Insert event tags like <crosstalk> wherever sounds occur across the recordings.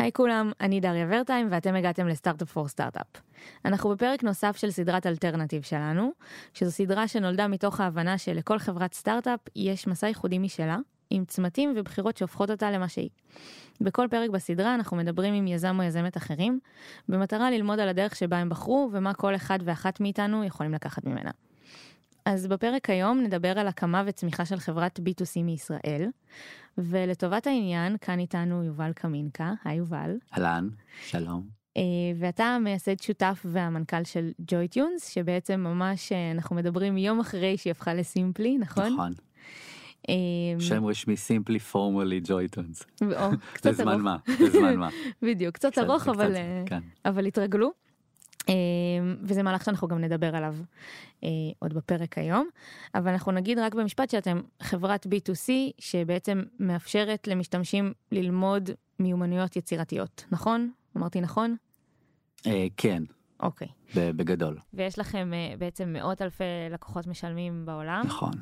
היי כולם, אני דריה ורטיים ואתם הגעתם ל Startup for Startup. אנחנו בפרק נוסף של סדרת אלטרנטיב שלנו, שזו סדרה שנולדה מתוך ההבנה שלכל חברת סטארט-אפ יש מסע ייחודי משלה, עם צמתים ובחירות שהופכות אותה למה שהיא. בכל פרק בסדרה אנחנו מדברים עם יזם או יזמת אחרים, במטרה ללמוד על הדרך שבה הם בחרו ומה כל אחד ואחת מאיתנו יכולים לקחת ממנה. אז בפרק היום נדבר על הקמה וצמיחה של חברת B2C מישראל, ולטובת העניין, כאן איתנו יובל קמינקה, היי יובל. אהלן, שלום. אה, ואתה המייסד שותף והמנכ"ל של ג'וי טיונס, שבעצם ממש אה, אנחנו מדברים יום אחרי שהיא הפכה לסימפלי, נכון? נכון. אה, שם רשמי סימפלי פורמלי ג'ויטונס. לזמן ארוך. מה, לזמן מה. <laughs> בדיוק, קצת ארוך, כן. אבל התרגלו. אה, וזה מהלך שאנחנו גם נדבר עליו אה, עוד בפרק היום, אבל אנחנו נגיד רק במשפט שאתם חברת B2C שבעצם מאפשרת למשתמשים ללמוד מיומנויות יצירתיות, נכון? אמרתי נכון? אה, כן, אוקיי. בגדול, ויש לכם בעצם מאות אלפי לקוחות משלמים בעולם. נכון.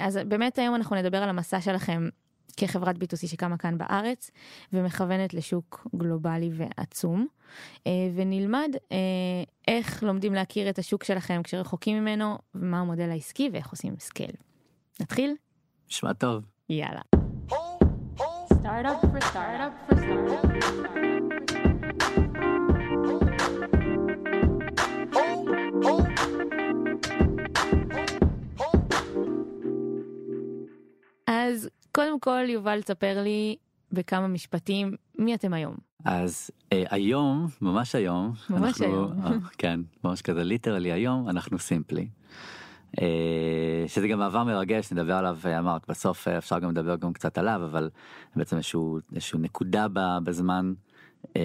אז באמת היום אנחנו נדבר על המסע שלכם כחברת B2C שקמה כאן בארץ ומכוונת לשוק גלובלי ועצום אה, ונלמד אה, איך לומדים להכיר את השוק שלכם כשרחוקים ממנו ומה המודל העסקי ואיך עושים סקייל. נתחיל? נשמע טוב. יאללה. Startup for startup for startup. אז קודם כל יובל תספר לי בכמה משפטים מי אתם היום. אז אה, היום, ממש היום, ממש אנחנו- היום. אה, כן, ממש כזה ליטרלי היום, אנחנו סימפלי. אה, שזה גם מעבר מרגש, נדבר עליו, אה, אמרת, בסוף אה, אפשר גם לדבר גם קצת עליו, אבל בעצם איזשהו, איזשהו נקודה בזמן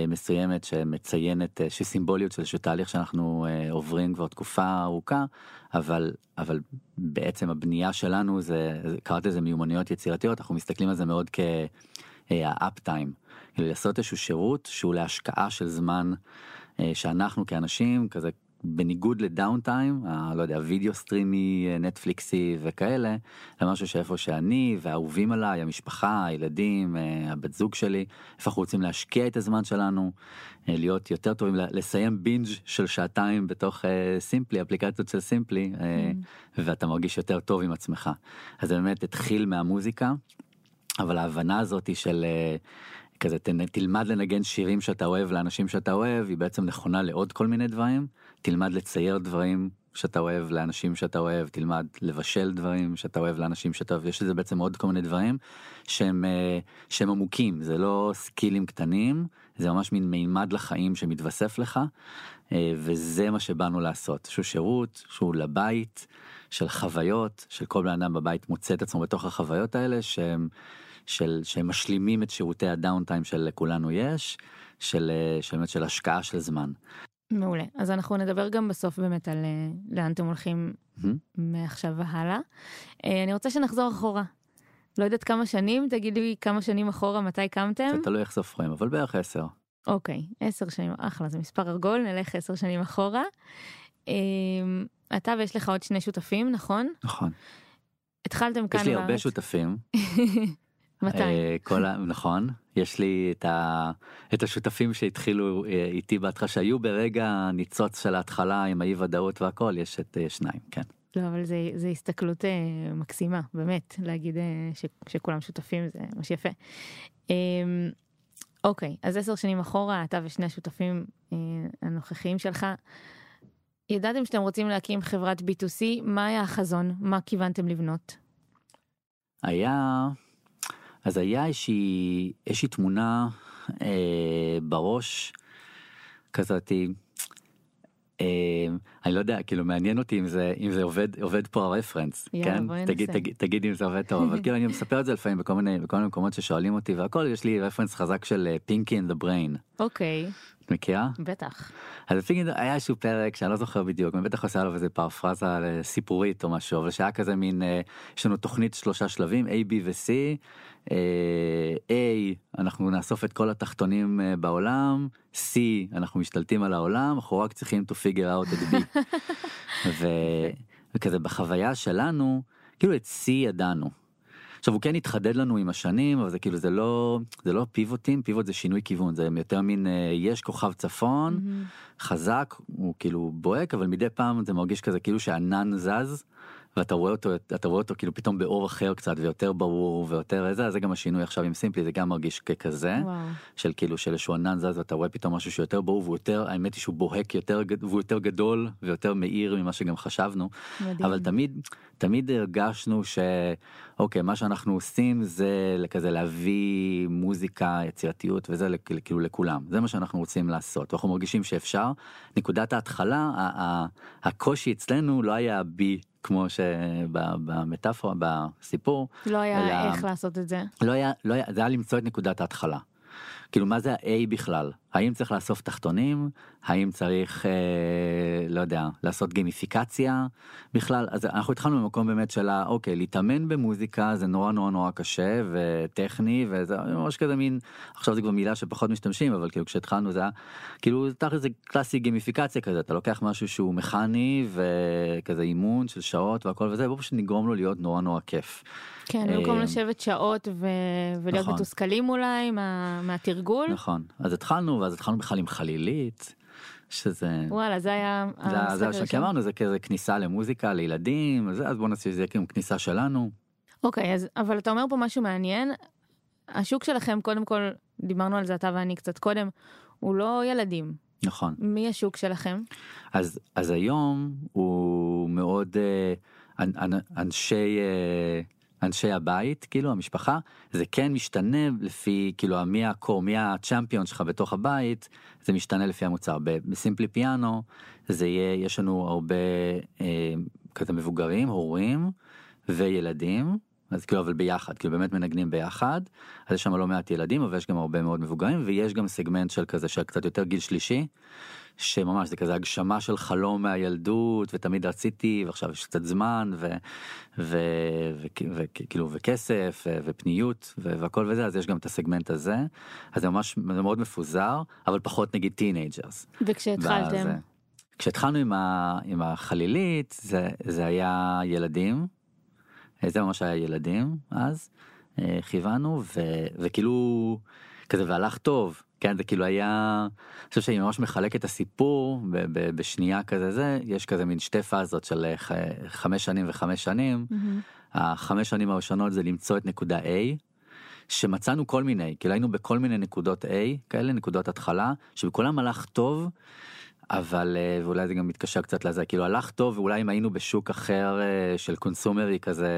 מסוימת שמציינת איזושהי סימבוליות של איזשהו תהליך שאנחנו אה, עוברים כבר תקופה ארוכה, אבל, אבל בעצם הבנייה שלנו זה, קראת לזה מיומנויות יצירתיות, אנחנו מסתכלים על זה מאוד כ-up time, לעשות איזשהו שירות שהוא להשקעה של זמן אה, שאנחנו כאנשים כזה בניגוד ל down time, לא יודע, וידאו סטרימי, אה, נטפליקסי וכאלה, למשהו שאיפה שאני והאהובים עליי, המשפחה, הילדים, אה, הבת זוג שלי, איפה אנחנו רוצים להשקיע את הזמן שלנו, אה, להיות יותר טובים, לסיים binge של שעתיים בתוך Simply, אפליקציות של Simply, אה, ואתה מרגיש יותר טוב עם עצמך. אז זה באמת התחיל מהמוזיקה, אבל ההבנה הזאת של כזה תלמד לנגן שירים שאתה אוהב לאנשים שאתה אוהב היא בעצם נכונה לעוד כל מיני דברים תלמד לצייר דברים שאתה אוהב לאנשים שאתה אוהב תלמד לבשל דברים שאתה אוהב לאנשים שאתה אוהב. יש לזה בעצם עוד כל מיני דברים שהם אה, שהם עמוקים. זה לא סקילים קטנים זה ממש מין מימד לחיים שמתווסף לך אה, וזה מה שבאנו לעשות. שהוא שירות שהוא לבית של חוויות של כל בן אדם בבית מוצא את עצמו בתוך החוויות האלה שהם של שהם משלימים את שירותי הדאון טיים שלכולנו יש של אה, של של השקעה של זמן. מעולה. אז אנחנו נדבר גם בסוף באמת על אה, לאן אתם הולכים מהמם. מעכשיו והלאה. אה, אני רוצה שנחזור אחורה. לא יודעת כמה שנים, תגידי לי כמה שנים אחורה מתי קמתם. זה תלוי איך סופרים אבל בערך עשר. אוקיי, עשר שנים, אחלה, זה מספר עגול, נלך עשר שנים אחורה. אה, אתה ויש לך עוד שני שותפים, נכון? נכון. התחלתם כאן יש לי בארץ. הרבה שותפים. <laughs> מתי? אה, כל ה... נכון יש לי את, ה... את השותפים שהתחילו אה, איתי בהתחלה שהיו ברגע הניצוץ של ההתחלה עם האי ודאות והכל יש את אה, שניים כן. לא, אבל זה, זה הסתכלות אה, מקסימה, באמת, להגיד אה, ש, שכולם שותפים זה ממש יפה. אה, אוקיי, אז עשר שנים אחורה, אתה ושני השותפים אה, הנוכחיים שלך, ידעתם שאתם רוצים להקים חברת B2C, מה היה החזון? מה כיוונתם לבנות? היה אז היה איזושהי איזושהי תמונה אה, בראש כזאתי. אה, אני לא יודע כאילו מעניין אותי אם זה אם זה עובד עובד פה הרפרנס יאללה, כן תגיד. תגיד תגיד אם זה עובד טוב אבל כאילו אני מספר את זה לפעמים בכל מיני בכל מיני מקומות ששואלים אותי והכל יש לי רפרנס חזק של פינקי אין דה בריין אוקיי, את מכירה? בטח. אז פינקי היה איזשהו פרק שאני לא זוכר בדיוק אני בטח עושה עליו איזה פרפרזה אה, סיפורית או משהו אבל שהיה כזה מין אה, יש לנו תוכנית שלושה שלבים A B ו-C. אה, A אנחנו נאסוף את כל התחתונים בעולם C אנחנו משתלטים על העולם אנחנו רק צריכים to figure out את B. <laughs> ו... וכזה בחוויה שלנו כאילו את C ידענו. עכשיו הוא כן התחדד לנו עם השנים אבל זה כאילו זה לא זה לא פיבוטים פיבוט זה שינוי כיוון זה יותר מין אה, יש כוכב צפון מהמם. חזק הוא כאילו בוהק אבל מדי פעם זה מרגיש כזה כאילו שענן זז. ואתה רואה אותו אתה רואה אותו כאילו פתאום באור אחר קצת ויותר ברור ויותר איזה אז זה גם השינוי עכשיו עם סימפלי זה גם מרגיש ככזה וואו. של כאילו של איזשהו ענן זז ואתה רואה פתאום משהו שיותר ברור והוא יותר האמת היא שהוא בוהק יותר והוא יותר גדול ויותר מאיר ממה שגם חשבנו מדהים. אבל תמיד תמיד הרגשנו שאוקיי מה שאנחנו עושים זה כזה להביא מוזיקה יצירתיות וזה כאילו לכולם זה מה שאנחנו רוצים לעשות אנחנו מרגישים שאפשר נקודת ההתחלה הקושי אצלנו לא היה בי כמו שבמטאפורה בסיפור לא היה אלא- איך לעשות את זה. לא היה לא היה זה היה למצוא את נקודת ההתחלה. כאילו מה זה ה-A בכלל האם צריך לאסוף תחתונים האם צריך אה, לא יודע לעשות גימיפיקציה בכלל אז אנחנו התחלנו במקום באמת של אוקיי להתאמן במוזיקה זה נורא נורא נורא קשה וטכני וזה ממש כזה מין עכשיו זה כבר מילה שפחות משתמשים אבל כאילו כשהתחלנו זה היה כאילו תכל'ס זה קלאסי גימיפיקציה כזה אתה לוקח משהו שהוא מכני וכזה אימון של שעות והכל וזה בוא פשוט נגרום לו להיות נורא נורא כיף. כן, במקום אה, לשבת שעות ו... ולהיות נכון. מתוסכלים אולי מה... מהתרגול. נכון אז התחלנו ואז התחלנו בכלל עם חלילית שזה וואלה, זה היה זה- המשחק זה הראשון. שאמרנו זה כזה כניסה למוזיקה לילדים אז אז בוא נעשה שזה יהיה כאילו כניסה שלנו אוקיי, אז אבל אתה אומר פה משהו מעניין. השוק שלכם, קודם כל, דיברנו על זה אתה ואני קצת קודם, הוא לא ילדים. נכון מי השוק שלכם? אז אז היום הוא מאוד אה, אנ, אנ, אנשי אה, אנשי הבית כאילו המשפחה זה כן משתנה לפי כאילו מי הקור מי הצ'מפיון שלך בתוך הבית זה משתנה לפי המוצר בסימפלי פיאנו זה יהיה יש לנו הרבה אה, כזה מבוגרים הורים וילדים. אז כאילו אבל ביחד כאילו באמת מנגנים ביחד אז יש שם לא מעט ילדים אבל יש גם הרבה מאוד מבוגרים ויש גם סגמנט של כזה של קצת יותר גיל שלישי שממש זה כזה הגשמה של חלום מהילדות ותמיד רציתי ועכשיו יש קצת זמן ו- ו- ו- וכאילו וכסף ופניות והכל וזה אז יש גם את הסגמנט הזה. אז זה ממש זה מאוד מפוזר אבל פחות נגיד טינג'רס. וכשהתחלתם, כשהתחלנו עם, ה, עם החלילית זה, זה היה ילדים, זה ממש היה ילדים אז, אה, כיוונו וכאילו כזה והלך טוב, כן זה כאילו היה, אני חושב שאני ממש מחלק את הסיפור ב, ב, בשנייה כזה זה, יש כזה מין שתי פאזות של אה, ח, חמש שנים וחמש שנים, מהמם. החמש שנים הראשונות זה למצוא את נקודה A. שמצאנו כל מיני, כאילו היינו בכל מיני נקודות A, כאלה נקודות התחלה, שבכולם הלך טוב, אבל אה, ואולי זה גם מתקשר קצת לזה, כאילו הלך טוב, ואולי אם היינו בשוק אחר אה, של consumer י כזה,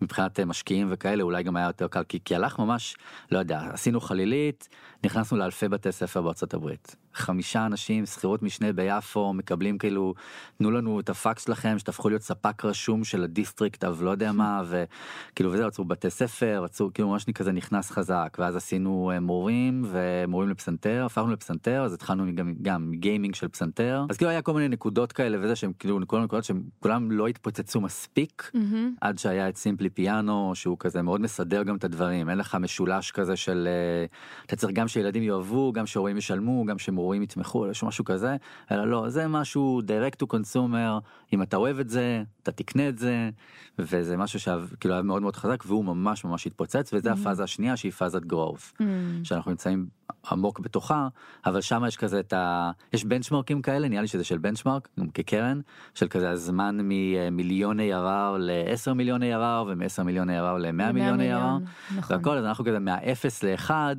מבחינת אה, משקיעים וכאלה, אולי גם היה יותר קל, כי, כי הלך ממש, לא יודע, עשינו חלילית, נכנסנו לאלפי בתי ספר בארצות הברית. חמישה אנשים, שכירות משנה ביפו, מקבלים כאילו, תנו לנו את הפקס שלכם, שתהפכו להיות ספק רשום של ה district, אבל לא יודע מה, וכאילו וזה, רצו בתי ספר, רצו, כאילו ממש כזה נכנס חזק, ואז עשינו אה, מורים ומורים לפסנתר, הפכנו לפסנתר, אז התחלנו גם, גם gaming של פסנתר, אז כאילו היה כל מיני נקודות כאלה וזה, שהם כאילו כל מיני נקודות שהם כולם לא התפוצצו מספיק. מהמם. עד שהיה את Simply Piano שהוא כזה מאוד מסדר גם את הדברים אין לך משולש כזה של אה, אתה צריך גם שילדים יאהבו גם שהורים ישלמו גם שמורים יתמכו יש משהו כזה אלא לא זה משהו direct to consumer אם אתה אוהב את זה אתה תקנה את זה וזה משהו שכאילו היה מאוד מאוד חזק והוא ממש ממש התפוצץ וזה הפאזה השנייה שהיא פאזת growth מהמם. שאנחנו נמצאים עמוק בתוכה אבל שם יש כזה את ה... יש בנצ'מרקים כאלה נראה לי שזה של בנצ'מרק כקרן של כזה הזמן ממיליון ARR ל-10 מיליון ARR ומ-10 מיליון ARR ל-100 מאה מיליון ARR נכון. והכל אז אנחנו כזה מהאפס לאחד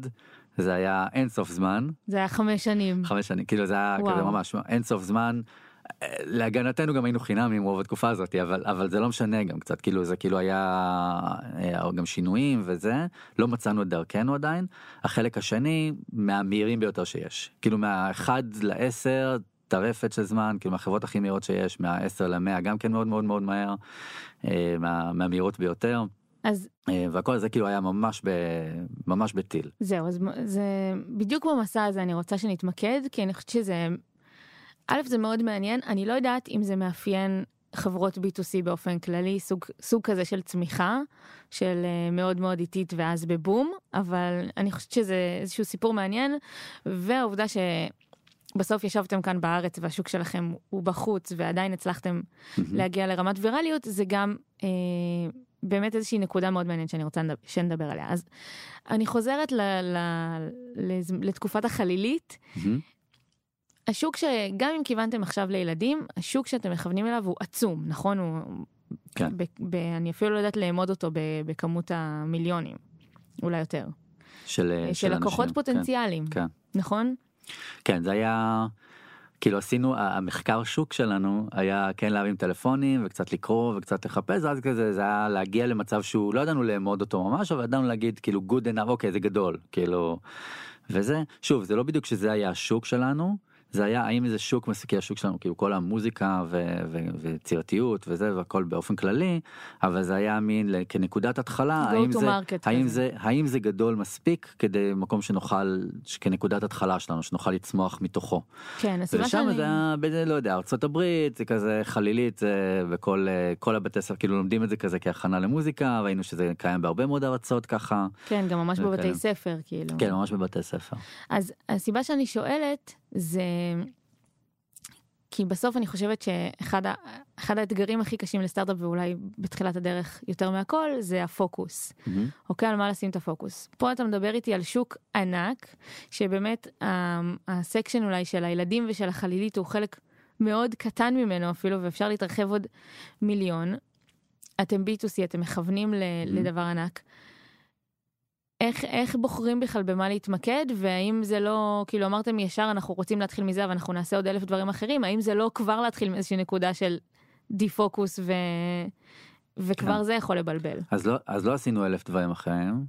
זה היה אין סוף זמן זה היה חמש שנים. חמש שנים כאילו זה היה וואו. כזה ממש אין סוף זמן. להגנתנו גם היינו חינמים רוב התקופה הזאת אבל אבל זה לא משנה גם קצת כאילו זה כאילו היה אה, גם שינויים וזה לא מצאנו את דרכנו עדיין החלק השני מהמהירים ביותר שיש כאילו מהאחד לעשר טרפת של זמן כאילו מהחברות הכי מהירות שיש מהעשר למאה גם כן מאוד מאוד מאוד מהר אה, מה, מהמהירות ביותר אז אה, והכל זה כאילו היה ממש ב, ממש בטיל. זהו, אז זה בדיוק במסע הזה אני רוצה שנתמקד, כי אני חושבת שזה, א', זה מאוד מעניין, אני לא יודעת אם זה מאפיין חברות B2C באופן כללי, סוג, סוג כזה של צמיחה, של אה, מאוד מאוד איטית ואז בבום, אבל אני חושבת שזה איזשהו סיפור מעניין, והעובדה שבסוף ישבתם כאן בארץ והשוק שלכם הוא בחוץ ועדיין הצלחתם להגיע לרמת ויראליות, זה גם אה, באמת איזושהי נקודה מאוד מעניינת שאני רוצה שנדבר עליה. אז אני חוזרת ל, ל, לז- לתקופת החלילית. מהמם. השוק שגם אם כיוונתם עכשיו לילדים, השוק שאתם מכוונים אליו הוא עצום, נכון? הוא... כן. ב, ב, אני אפילו לא יודעת לאמוד אותו ב, בכמות המיליונים, אולי יותר. של, של, של לקוחות אנשים, כן. פוטנציאליים, כן. נכון? כן, זה היה, כאילו עשינו, המחקר שוק שלנו היה כן להרים טלפונים וקצת לקרוא וקצת לחפש, אז כזה זה היה להגיע למצב שהוא, לא ידענו לאמוד אותו ממש, אבל ידענו להגיד כאילו good enough, אוקיי זה גדול, כאילו, וזה, שוב, זה לא בדיוק שזה היה השוק שלנו, זה היה האם זה שוק מסוים, השוק שלנו, כאילו כל המוזיקה ו- ו- ויצירתיות וזה והכל באופן כללי, אבל זה היה מין כנקודת התחלה, האם זה, האם. זה, האם זה גדול מספיק כדי מקום שנוכל, כנקודת התחלה שלנו, שנוכל לצמוח מתוכו. כן, הסיבה שאני... זה היה, לא יודע, ארצות הברית, זה כזה חלילית, זה בכל אה, כל הבתי ספר, כאילו לומדים את זה כזה כהכנה למוזיקה, ראינו שזה קיים בהרבה מאוד ארצות ככה, כן, גם ממש. בבתי ספר, כאילו. כן, ממש בבתי ספר. אז הסיבה שאני שואלת זה כי בסוף אני חושבת שאחד ה- אחד האתגרים הכי קשים לסטארט-אפ ואולי בתחילת הדרך יותר מהכל זה הפוקוס. מהמם. אוקיי, על מה לשים את הפוקוס. פה אתה מדבר איתי על שוק ענק, שבאמת ה- הסקשן אולי של הילדים ושל החלילית הוא חלק מאוד קטן ממנו אפילו, ואפשר להתרחב עוד מיליון. אתם B2C, אתם מכוונים ל- לדבר ענק. איך, איך בוחרים בכלל במה להתמקד, והאם זה לא, כאילו אמרתם ישר אנחנו רוצים להתחיל מזה, אבל אנחנו נעשה עוד אלף דברים אחרים, האם זה לא כבר להתחיל מאיזושהי נקודה של דיפוקוס ו... וכבר כן. זה יכול לבלבל. אז לא, אז לא עשינו אלף דברים אחרים.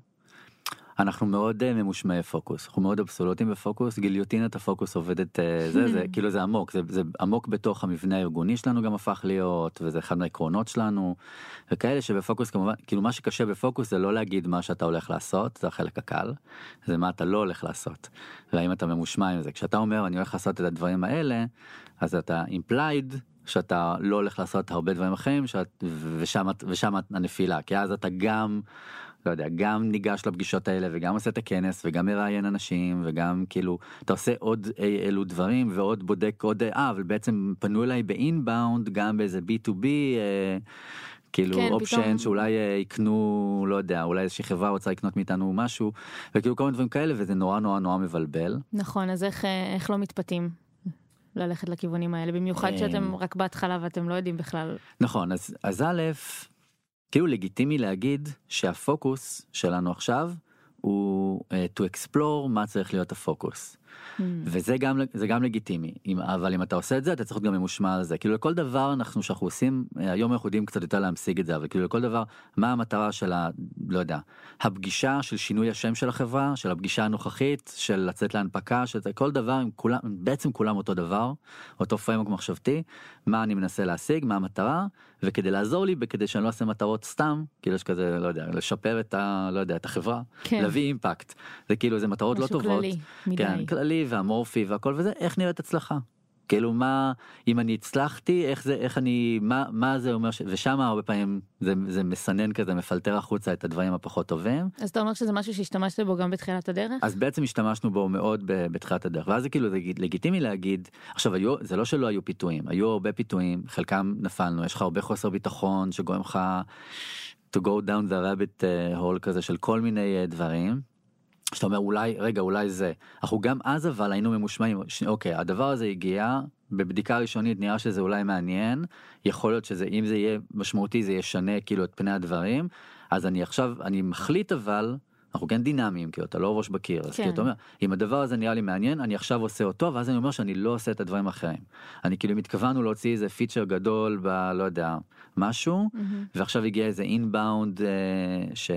אנחנו מאוד אה, ממושמעי פוקוס, אנחנו מאוד אבסולוטים בפוקוס, גיליוטינת הפוקוס עובדת, אה, זה, זה, <laughs> כאילו זה עמוק, זה, זה עמוק בתוך המבנה הארגוני שלנו גם הפך להיות, וזה אחד מהעקרונות שלנו, וכאלה שבפוקוס כמובן, כאילו מה שקשה בפוקוס זה לא להגיד מה שאתה הולך לעשות, זה החלק הקל, זה מה אתה לא הולך לעשות, והאם אתה ממושמע עם זה. כשאתה אומר אני הולך לעשות את הדברים האלה, אז אתה implied שאתה לא הולך לעשות הרבה דברים אחרים שאת, ושם, ושם הנפילה. כי אז אתה גם לא יודע גם ניגש לפגישות האלה וגם עושה את הכנס וגם מראיין אנשים וגם כאילו אתה עושה עוד אי אלו דברים ועוד בודק עוד אה אבל בעצם פנו אליי באינבאונד גם באיזה b2b. אה, כאילו כן, אופשן פתאום- שאולי אה, יקנו לא יודע אולי איזושהי חברה רוצה לקנות מאיתנו משהו וכאילו כל מיני דברים כאלה וזה נורא נורא נורא מבלבל. נכון, אז איך, אה, איך לא מתפתים ללכת לכיוונים האלה, במיוחד. שאתם רק בהתחלה ואתם לא יודעים בכלל. נכון אז אז א' כאילו לגיטימי להגיד שהפוקוס שלנו עכשיו הוא uh, to explore מה צריך להיות הפוקוס Hmm. וזה גם זה גם לגיטימי אם, אבל אם אתה עושה את זה אתה צריך להיות גם ממושמע על זה כאילו לכל דבר אנחנו שאנחנו עושים אה, היום אנחנו יודעים קצת יותר להמשיג את זה אבל כאילו לכל דבר מה המטרה של ה... לא יודע הפגישה של שינוי השם של החברה של הפגישה הנוכחית של לצאת להנפקה של כל דבר עם כולם בעצם כולם אותו דבר אותו פריימוק מחשבתי מה אני מנסה להשיג מה המטרה וכדי לעזור לי כדי שאני לא אעשה מטרות סתם כאילו יש כזה לא יודע לשפר את ה... לא יודע את החברה כן. להביא אימפקט זה כאילו זה מטרות לא טובות. כללי. כן, כללי ואמורפי והכל וזה, איך נראית הצלחה? כאילו מה, אם אני הצלחתי, איך זה, איך אני, מה, מה זה אומר, ש... ושם הרבה פעמים זה, זה מסנן כזה, מפלטר החוצה את הדברים הפחות טובים, אז אתה אומר שזה משהו שהשתמשת בו גם בתחילת הדרך? אז בעצם השתמשנו בו מאוד בתחילת הדרך, ואז זה כאילו זה לגיטימי להגיד, עכשיו היו, זה לא שלא היו פיתויים, היו הרבה פיתויים, חלקם נפלנו, יש לך הרבה חוסר ביטחון שגורם לך to go down the rabbit אה, hole כזה של כל מיני אה, דברים. שאתה אומר אולי רגע אולי זה אנחנו גם אז אבל היינו ממושמעים ש- אוקיי הדבר הזה הגיע בבדיקה ראשונית נראה שזה אולי מעניין יכול להיות שזה אם זה יהיה משמעותי זה ישנה כאילו את פני הדברים אז אני עכשיו אני מחליט אבל אנחנו כן דינמיים כאילו אתה לא ראש בקיר אז כן. כאילו אתה אומר אם הדבר הזה נראה לי מעניין אני עכשיו עושה אותו ואז אני אומר שאני לא עושה את הדברים האחרים אני כאילו אם התכוונו להוציא איזה פיצ'ר גדול ב... לא יודע משהו מהמם. ועכשיו הגיע איזה אינבאונד ש...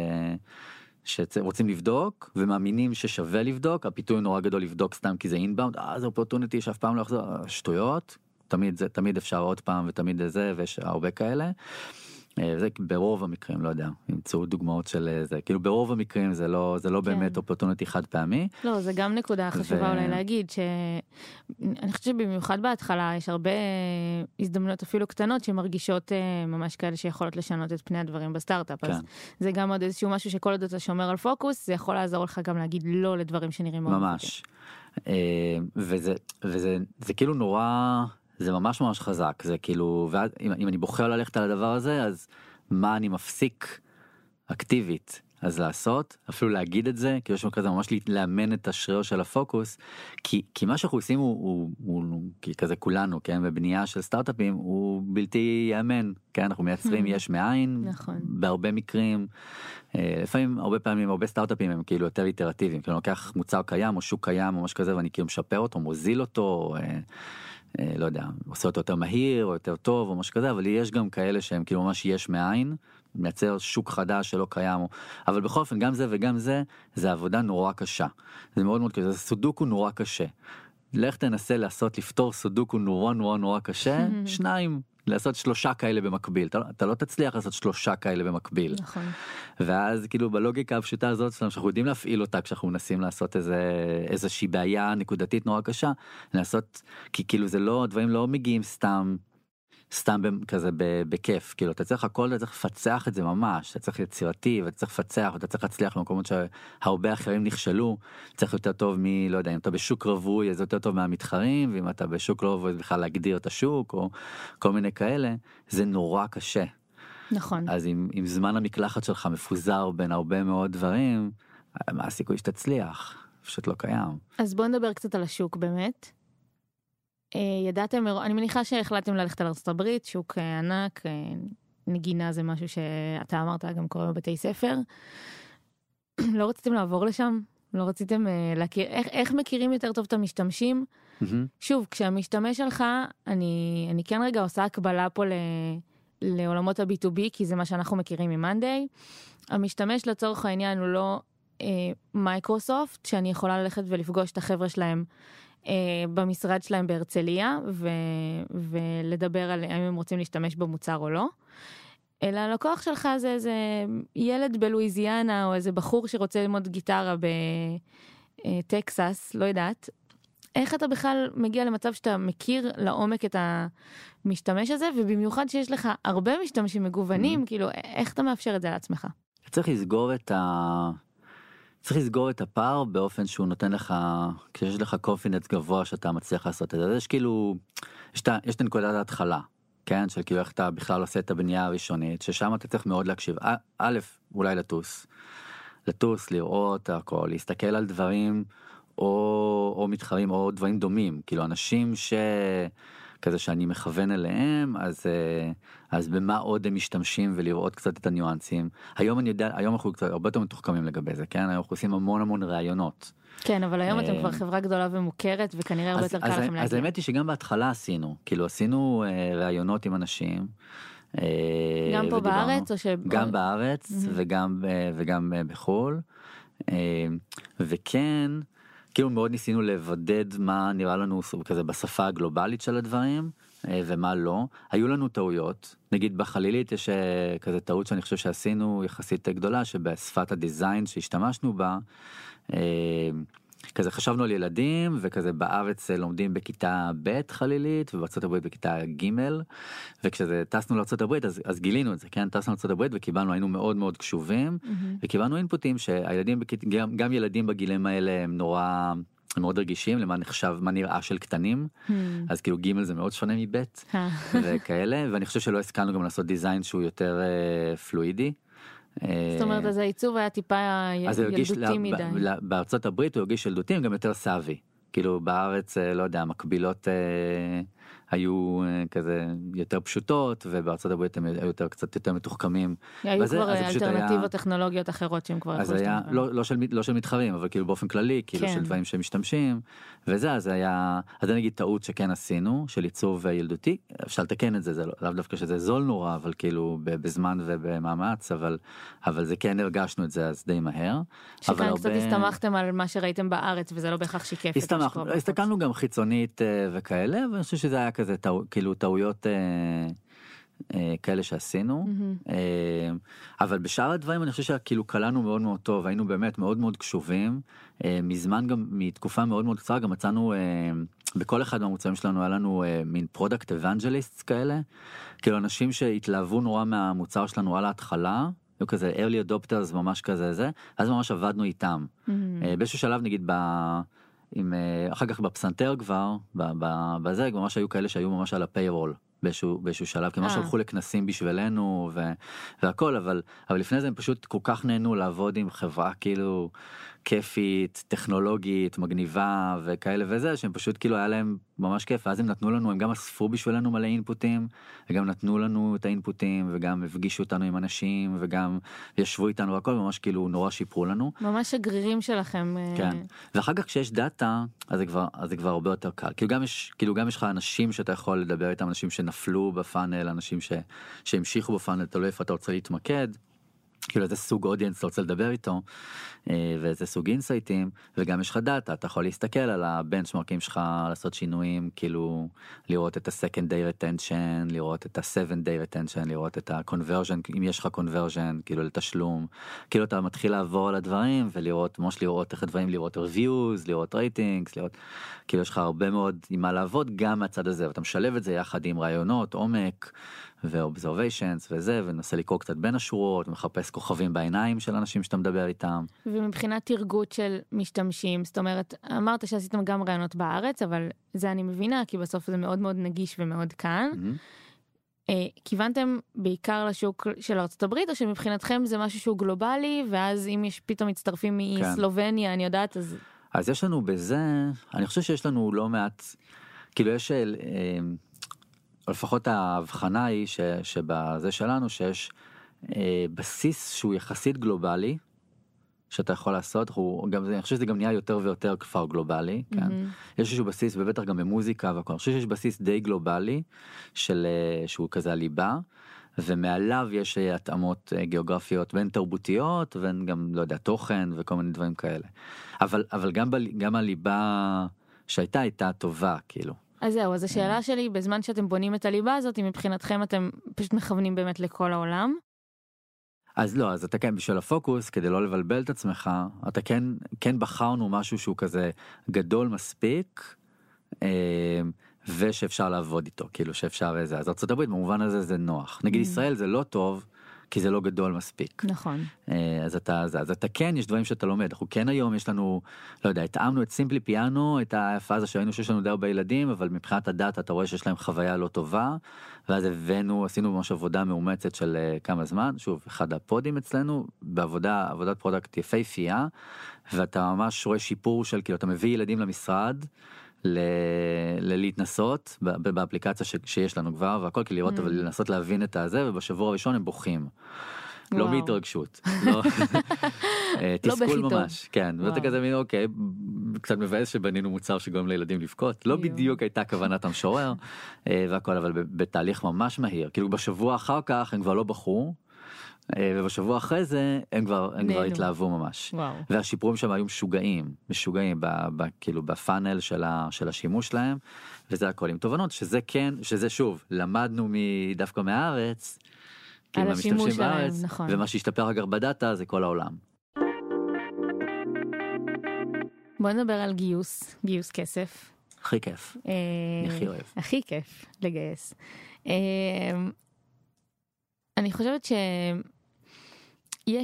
שרוצים לבדוק ומאמינים ששווה לבדוק הפיתוי נורא גדול לבדוק סתם כי זה אינבאונד אה זה אופורטוניטי שאף פעם לא יחזור שטויות תמיד זה תמיד אפשר עוד פעם ותמיד זה ויש הרבה כאלה. אה, זה ברוב המקרים לא יודע ימצאו דוגמאות של אה, זה כאילו ברוב המקרים זה לא זה לא כן. באמת אופורטוניטי חד פעמי לא, זה גם נקודה חשובה ו- אולי להגיד, שאני חושבת שבמיוחד בהתחלה יש הרבה הזדמנויות אפילו קטנות שמרגישות אה, ממש כאלה שיכולות לשנות את פני הדברים בסטארט-אפ. אז כן. זה גם עוד איזשהו משהו שכל עוד אתה שומר על פוקוס, זה יכול לעזור לך גם להגיד לא לדברים שנראים מאוד ממש. וזה וזה זה כאילו נורא זה ממש ממש חזק זה כאילו ואז אם, אם אני בוחר ללכת על הדבר הזה אז מה אני מפסיק אקטיבית אז לעשות אפילו להגיד את זה כאילו יש לנו כזה ממש לאמן את השריר של הפוקוס כי כי מה שאנחנו עושים הוא, הוא, הוא, הוא כי כזה כולנו כן בבנייה של סטארט-אפים הוא בלתי ייאמן כן אנחנו מייצרים יש מאין נכון. בהרבה מקרים אה, לפעמים הרבה פעמים הרבה סטארט-אפים הם כאילו יותר איטרטיביים כאילו לוקח מוצר קיים או שוק קיים או משהו כזה ואני כאילו משפר אותו מוזיל אותו. אה, אה, לא יודע, עושה אותו יותר מהיר או יותר טוב או משהו כזה, אבל יש גם כאלה שהם כאילו ממש יש מאין, מייצר שוק חדש שלא קיים, אבל בכל אופן גם זה וגם זה, זה עבודה נורא קשה. זה מאוד מאוד קשה, סודוקו נורא קשה. לך תנסה לעשות, לפתור סודוקו נורא נורא נורא קשה, <laughs> שניים, לעשות שלושה כאלה במקביל, אתה, לא- אתה לא תצליח לעשות שלושה כאלה במקביל. נכון. ואז כאילו בלוגיקה הפשוטה הזאת שאנחנו יודעים להפעיל אותה כשאנחנו מנסים לעשות איזה איזושהי בעיה נקודתית נורא קשה לעשות כי כאילו זה לא דברים לא מגיעים סתם. סתם כזה בכיף כאילו אתה צריך הכל אתה צריך לפצח את זה ממש אתה צריך יצירתי ואתה צריך לפצח ואתה צריך להצליח במקומות שהרבה אחרים נכשלו צריך יותר טוב מ... לא יודע אם אתה בשוק רווי אז יותר טוב מהמתחרים ואם אתה בשוק לא רווי בכלל להגדיר את השוק או כל מיני כאלה זה נורא קשה נכון. אז אם, אם זמן המקלחת שלך מפוזר בין הרבה מאוד דברים, מה הסיכוי שתצליח? פשוט לא קיים. אז בואו נדבר קצת על השוק באמת. אה, ידעתם, אני מניחה שהחלטתם ללכת על הברית, שוק אה, ענק, אה, נגינה זה משהו שאתה אמרת גם קורה בבתי ספר. <clears throat> לא רציתם לעבור לשם? לא רציתם להכיר, איך, איך מכירים יותר טוב את המשתמשים? מהמם. שוב, כשהמשתמש שלך, אני, אני כן רגע עושה הקבלה פה ל, לעולמות ה-B2B, כי זה מה שאנחנו מכירים ממאנדיי. המשתמש לצורך העניין הוא לא מייקרוסופט, שאני יכולה ללכת ולפגוש את החבר'ה שלהם במשרד שלהם בהרצליה, ו, ולדבר על האם הם רוצים להשתמש במוצר או לא. אלא הלקוח שלך זה איזה ילד בלואיזיאנה, או איזה בחור שרוצה ללמוד גיטרה בטקסס, לא יודעת, איך אתה בכלל מגיע למצב שאתה מכיר לעומק את המשתמש הזה, ובמיוחד שיש לך הרבה משתמשים מגוונים, כאילו, איך אתה מאפשר את זה לעצמך? צריך לסגור את ה... צריך לסגור את הפער באופן שהוא נותן לך, כשיש לך קונפיננס גבוה שאתה מצליח לעשות את זה. יש כאילו, יש את נקודת ההתחלה, כן? של כאילו איך אתה בכלל עושה את הבנייה הראשונית, ששם אתה צריך מאוד להקשיב. א- א', אולי לטוס. לטוס, לראות הכל, להסתכל על דברים או, או מתחרים או דברים דומים, כאילו אנשים ש... כזה שאני מכוון אליהם, אז, אה, אז במה עוד הם משתמשים ולראות קצת את הניואנסים. היום אני יודע, היום אנחנו קצת הרבה יותר מתוחכמים לגבי זה, כן? אנחנו עושים המון המון ראיונות. כן, אבל היום אתם אה, כבר חברה גדולה ומוכרת, וכנראה הרבה אז, יותר אז, קל לכם אז להגיע. האמת היא שגם בהתחלה עשינו, כאילו עשינו אה, ראיונות עם אנשים. גם פה בארץ, או ש... גם בארץ. וגם וגם בחו"ל וכן כאילו מאוד ניסינו לבודד מה נראה לנו כזה בשפה הגלובלית של הדברים אה, ומה לא היו לנו טעויות נגיד בחלילית יש אה, כזה טעות שאני חושב שעשינו יחסית גדולה שבשפת הדיזיין שהשתמשנו בה. כזה חשבנו על ילדים וכזה בארץ אה, לומדים בכיתה ב' חלילית ובארצות הברית בכיתה ג' וכשזה טסנו לארצות הברית אז, אז גילינו את זה כן טסנו לארצות הברית וקיבלנו היינו מאוד מאוד קשובים מהמם. וקיבלנו אינפוטים שהילדים בכית- גם, גם ילדים בגילים האלה הם נורא הם מאוד רגישים למה נחשב מה נראה של קטנים מהמם. אז כאילו ג' זה מאוד שונה מב' אה, וכאלה ואני חושב שלא השכלנו גם לעשות דיזיין שהוא יותר אה, פלואידי. זאת אומרת, אז העיצוב היה טיפה ילדותי מדי. בארצות הברית הוא הרגיש ילדותי גם יותר סאבי. כאילו בארץ אה, לא יודע מקבילות אה, היו אה, כזה יותר פשוטות ובארצות הברית הם היו יותר קצת יותר מתוחכמים. היו וזה- כבר זה פשוט היה- אלטרנטיבות טכנולוגיות אחרות שהם כבר אז היה. לא, לא, של, לא של מתחרים אבל כאילו באופן כללי כאילו כן. של דברים שמשתמשים וזה אז היה אז זה נגיד טעות שכן עשינו של עיצוב אה, ילדותי אפשר לתקן את זה זה לא- לאו דווקא שזה זול נורא אבל כאילו בזמן ובמאמץ אבל אבל זה כן הרגשנו את זה אז די מהר. שכאן קצת הרבה- הסתמכתם על מה שראיתם בארץ, וזה לא בהכרח שיקף הסתמכנו. הסתכלנו גם חיצונית אה, וכאלה, אבל אני חושב שזה היה כזה טעו, כאילו טעויות אה, אה, כאלה שעשינו, מהמם. אה, אבל בשאר הדברים אני חושב שכאילו קלענו מאוד מאוד טוב, היינו באמת מאוד מאוד קשובים, אה, מזמן גם, מתקופה מאוד מאוד קצרה, גם מצאנו, אה, בכל אחד מהמוצרים שלנו היה לנו אה, מין product evangelist כאלה, כאילו אנשים שהתלהבו נורא מהמוצר שלנו על ההתחלה. היו כזה early adopters ממש כזה זה, אז ממש עבדנו איתם. מהמם. אה, באיזשהו שלב נגיד ב... עם, אה, אחר כך בפסנתר כבר, בזה ממש היו כאלה שהיו ממש על ה payroll באיזשהו, באיזשהו שלב, כי ממש אה. הלכו לכנסים בשבילנו ו, והכל, אבל, אבל לפני זה הם פשוט כל כך נהנו לעבוד עם חברה כאילו כיפית, טכנולוגית, מגניבה וכאלה וזה, שהם פשוט כאילו היה להם ממש כיף, ואז הם נתנו לנו, הם גם אספו בשבילנו מלא אינפוטים, וגם נתנו לנו את האינפוטים, וגם הפגישו אותנו עם אנשים, וגם ישבו איתנו והכל, ממש כאילו נורא שיפרו לנו. ממש שגרירים שלכם. אה, כן. ואחר כך כשיש דאטה אז זה כבר אז זה כבר הרבה יותר קל כאילו גם יש כאילו גם יש לך אנשים שאתה יכול לדבר איתם אנשים שנפלו בפאנל אנשים ש, שהמשיכו בפאנל תלוי איפה אתה רוצה להתמקד. כאילו איזה סוג אודיאנס אתה רוצה לדבר איתו אה, ואיזה סוג אינסייטים וגם יש לך דאטה אתה יכול להסתכל על הבנצ'מרקים שלך לעשות שינויים כאילו לראות את ה-second day retention לראות את ה-7 day retention לראות את ה-conversion אם יש לך conversion כאילו לתשלום. כאילו אתה מתחיל לעבור על הדברים ולראות ממש לראות איך הדברים לראות reviews לראות ratings לראות כאילו יש לך הרבה מאוד עם מה לעבוד גם מהצד הזה ואתה משלב את זה יחד עם רעיונות עומק ו-observations וזה ומנסה לקרוא קצת בין השורות מחפש כוכבים בעיניים של אנשים שאתה מדבר איתם. ומבחינת תרגות של משתמשים, זאת אומרת, אמרת שעשיתם גם רעיונות בארץ, אבל זה אני מבינה, כי בסוף זה מאוד מאוד נגיש ומאוד כאן. מהמם. אה, כיוונתם בעיקר לשוק של ארצות הברית, או שמבחינתכם זה משהו שהוא גלובלי, ואז אם יש פתאום מצטרפים כן. מסלובניה, אני יודעת, אז אז יש לנו בזה, אני חושב שיש לנו לא מעט, כאילו יש, אה, או לפחות ההבחנה היא ש, שבזה שלנו שיש אה, בסיס שהוא יחסית גלובלי, שאתה יכול לעשות, הוא, גם, זה- אני חושב שזה גם נהיה יותר ויותר כבר גלובלי, כן? מהמם. יש איזשהו בסיס, ובטח גם במוזיקה והכל, אני חושב שיש בסיס די גלובלי, של, אה, שהוא כזה הליבה. ומעליו יש אה, התאמות אה, גיאוגרפיות בין תרבותיות ובין גם לא יודע תוכן וכל מיני דברים כאלה. אבל אבל גם בל, גם הליבה שהייתה הייתה טובה כאילו. אז זהו, אז השאלה שלי, בזמן שאתם בונים את הליבה הזאת, אם מבחינתכם אתם פשוט מכוונים באמת לכל העולם? אז לא אז אתה כן בשביל הפוקוס כדי לא לבלבל את עצמך אתה כן כן בחרנו משהו שהוא כזה גדול מספיק. אה, ושאפשר לעבוד איתו כאילו שאפשר איזה אז ארה"ב במובן הזה זה נוח נגיד Mm. ישראל זה לא טוב כי זה לא גדול מספיק נכון. אה, אז אתה אז, אז אתה כן יש דברים שאתה לומד אנחנו כן היום יש לנו לא יודע התאמנו את Simply Piano את הפאזה שראינו שיש לנו די הרבה ילדים אבל מבחינת ה data אתה רואה שיש להם חוויה לא טובה ואז הבאנו עשינו ממש עבודה מאומצת של אה, כמה זמן שוב אחד ה pod ים אצלנו בעבודה עבודת product יפהפייה ואתה ממש רואה שיפור של כאילו אתה מביא ילדים למשרד. ל- ללהתנסות באפליקציה ש- שיש לנו כבר והכל כי לראות Mm. אבל לנסות להבין את הזה ובשבוע הראשון הם בוכים. לא וואו. מהתרגשות, <laughs> לא, אה, לא תסכול בכי טוב. ממש, כן, ואתה וואו. כזה מין אוקיי, קצת מבאס שבנינו מוצר שגורם לילדים לבכות, לא. בדיוק הייתה כוונת המשורר אה, והכל, אבל בתהליך ממש מהיר, כאילו בשבוע אחר כך הם כבר לא אה, ובשבוע אחרי זה הם כבר, הם כבר. התלהבו ממש. וואו. והשיפורים שם היו משוגעים, משוגעים, ב, ב, כאילו בפאנל של, ה, של השימוש שלהם, וזה הכל עם תובנות, שזה כן, שזה שוב, למדנו דווקא מהארץ, על השימוש שלהם, בארץ, נכון. ומה שהשתפר אגב בדאטה זה כל העולם. בוא נדבר על גיוס, גיוס כסף. הכי כיף, אה, הכי אוהב. הכי כיף לגייס. אה, אני חושבת שיש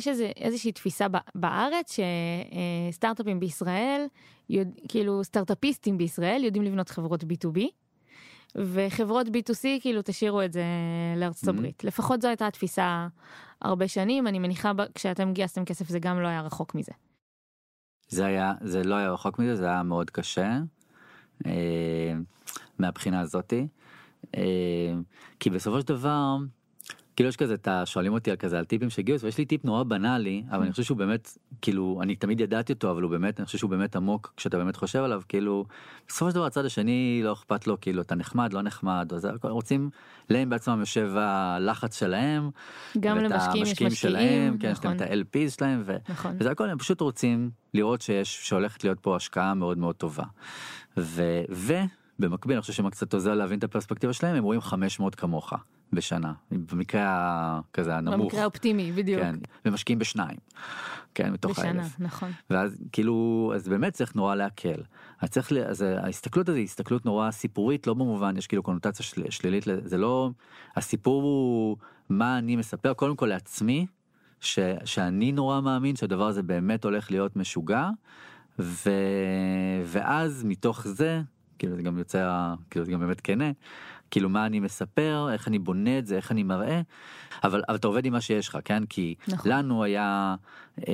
איזה, איזושהי תפיסה בארץ שסטארט-אפים בישראל, יודע, כאילו סטארט-אפיסטים בישראל יודעים לבנות חברות B2B. וחברות B2C כאילו תשאירו את זה לארצות Mhm. הברית. לפחות זו הייתה התפיסה הרבה שנים, אני מניחה כשאתם גייסתם כסף זה גם לא היה רחוק מזה. זה היה, זה לא היה רחוק מזה, זה היה מאוד קשה, אה, מהבחינה הזאתי, אה, כי בסופו של דבר, כאילו יש כזה, אתה שואלים אותי על כזה על טיפים של גיוס, ויש לי טיפ נורא בנאלי, אבל אני חושב שהוא באמת, כאילו, אני תמיד ידעתי אותו, אבל הוא באמת, אני חושב שהוא באמת עמוק כשאתה באמת חושב עליו, כאילו, בסופו של דבר הצד השני לא אכפת לו, כאילו, אתה נחמד, לא נחמד, אז רוצים, להם בעצמם יושב הלחץ שלהם, גם ואת המשקיעים יש משקיעים, שלהם, כן, יש נכון, להם את ה-LPs שלהם, ו... נכון. וזה הכל הם פשוט רוצים לראות שיש שהולכת להיות פה השקעה מאוד מאוד טובה. ו, ובמקביל אני חושב שמה קצת עוזר להבין את הפרספקטיבה שלהם הם רואים 500 כמוך בשנה במקרה כזה הנמוך. במקרה האופטימי, בדיוק. כן, ומשקיעים בשניים. כן, מתוך בשנה, האלף. נכון. ואז כאילו אז באמת צריך נורא להקל. אז צריך. אז ההסתכלות הזו היא הסתכלות נורא סיפורית לא במובן יש כאילו קונוטציה של... שלילית זה לא הסיפור הוא מה אני מספר קודם כל לעצמי ש... שאני נורא מאמין שהדבר הזה באמת הולך להיות משוגע ו... ואז מתוך זה כאילו זה גם יוצא כאילו זה גם באמת כנה כאילו מה אני מספר איך אני בונה את זה איך אני מראה אבל אבל אתה עובד עם מה שיש לך כן כי נכון. לנו היה אה,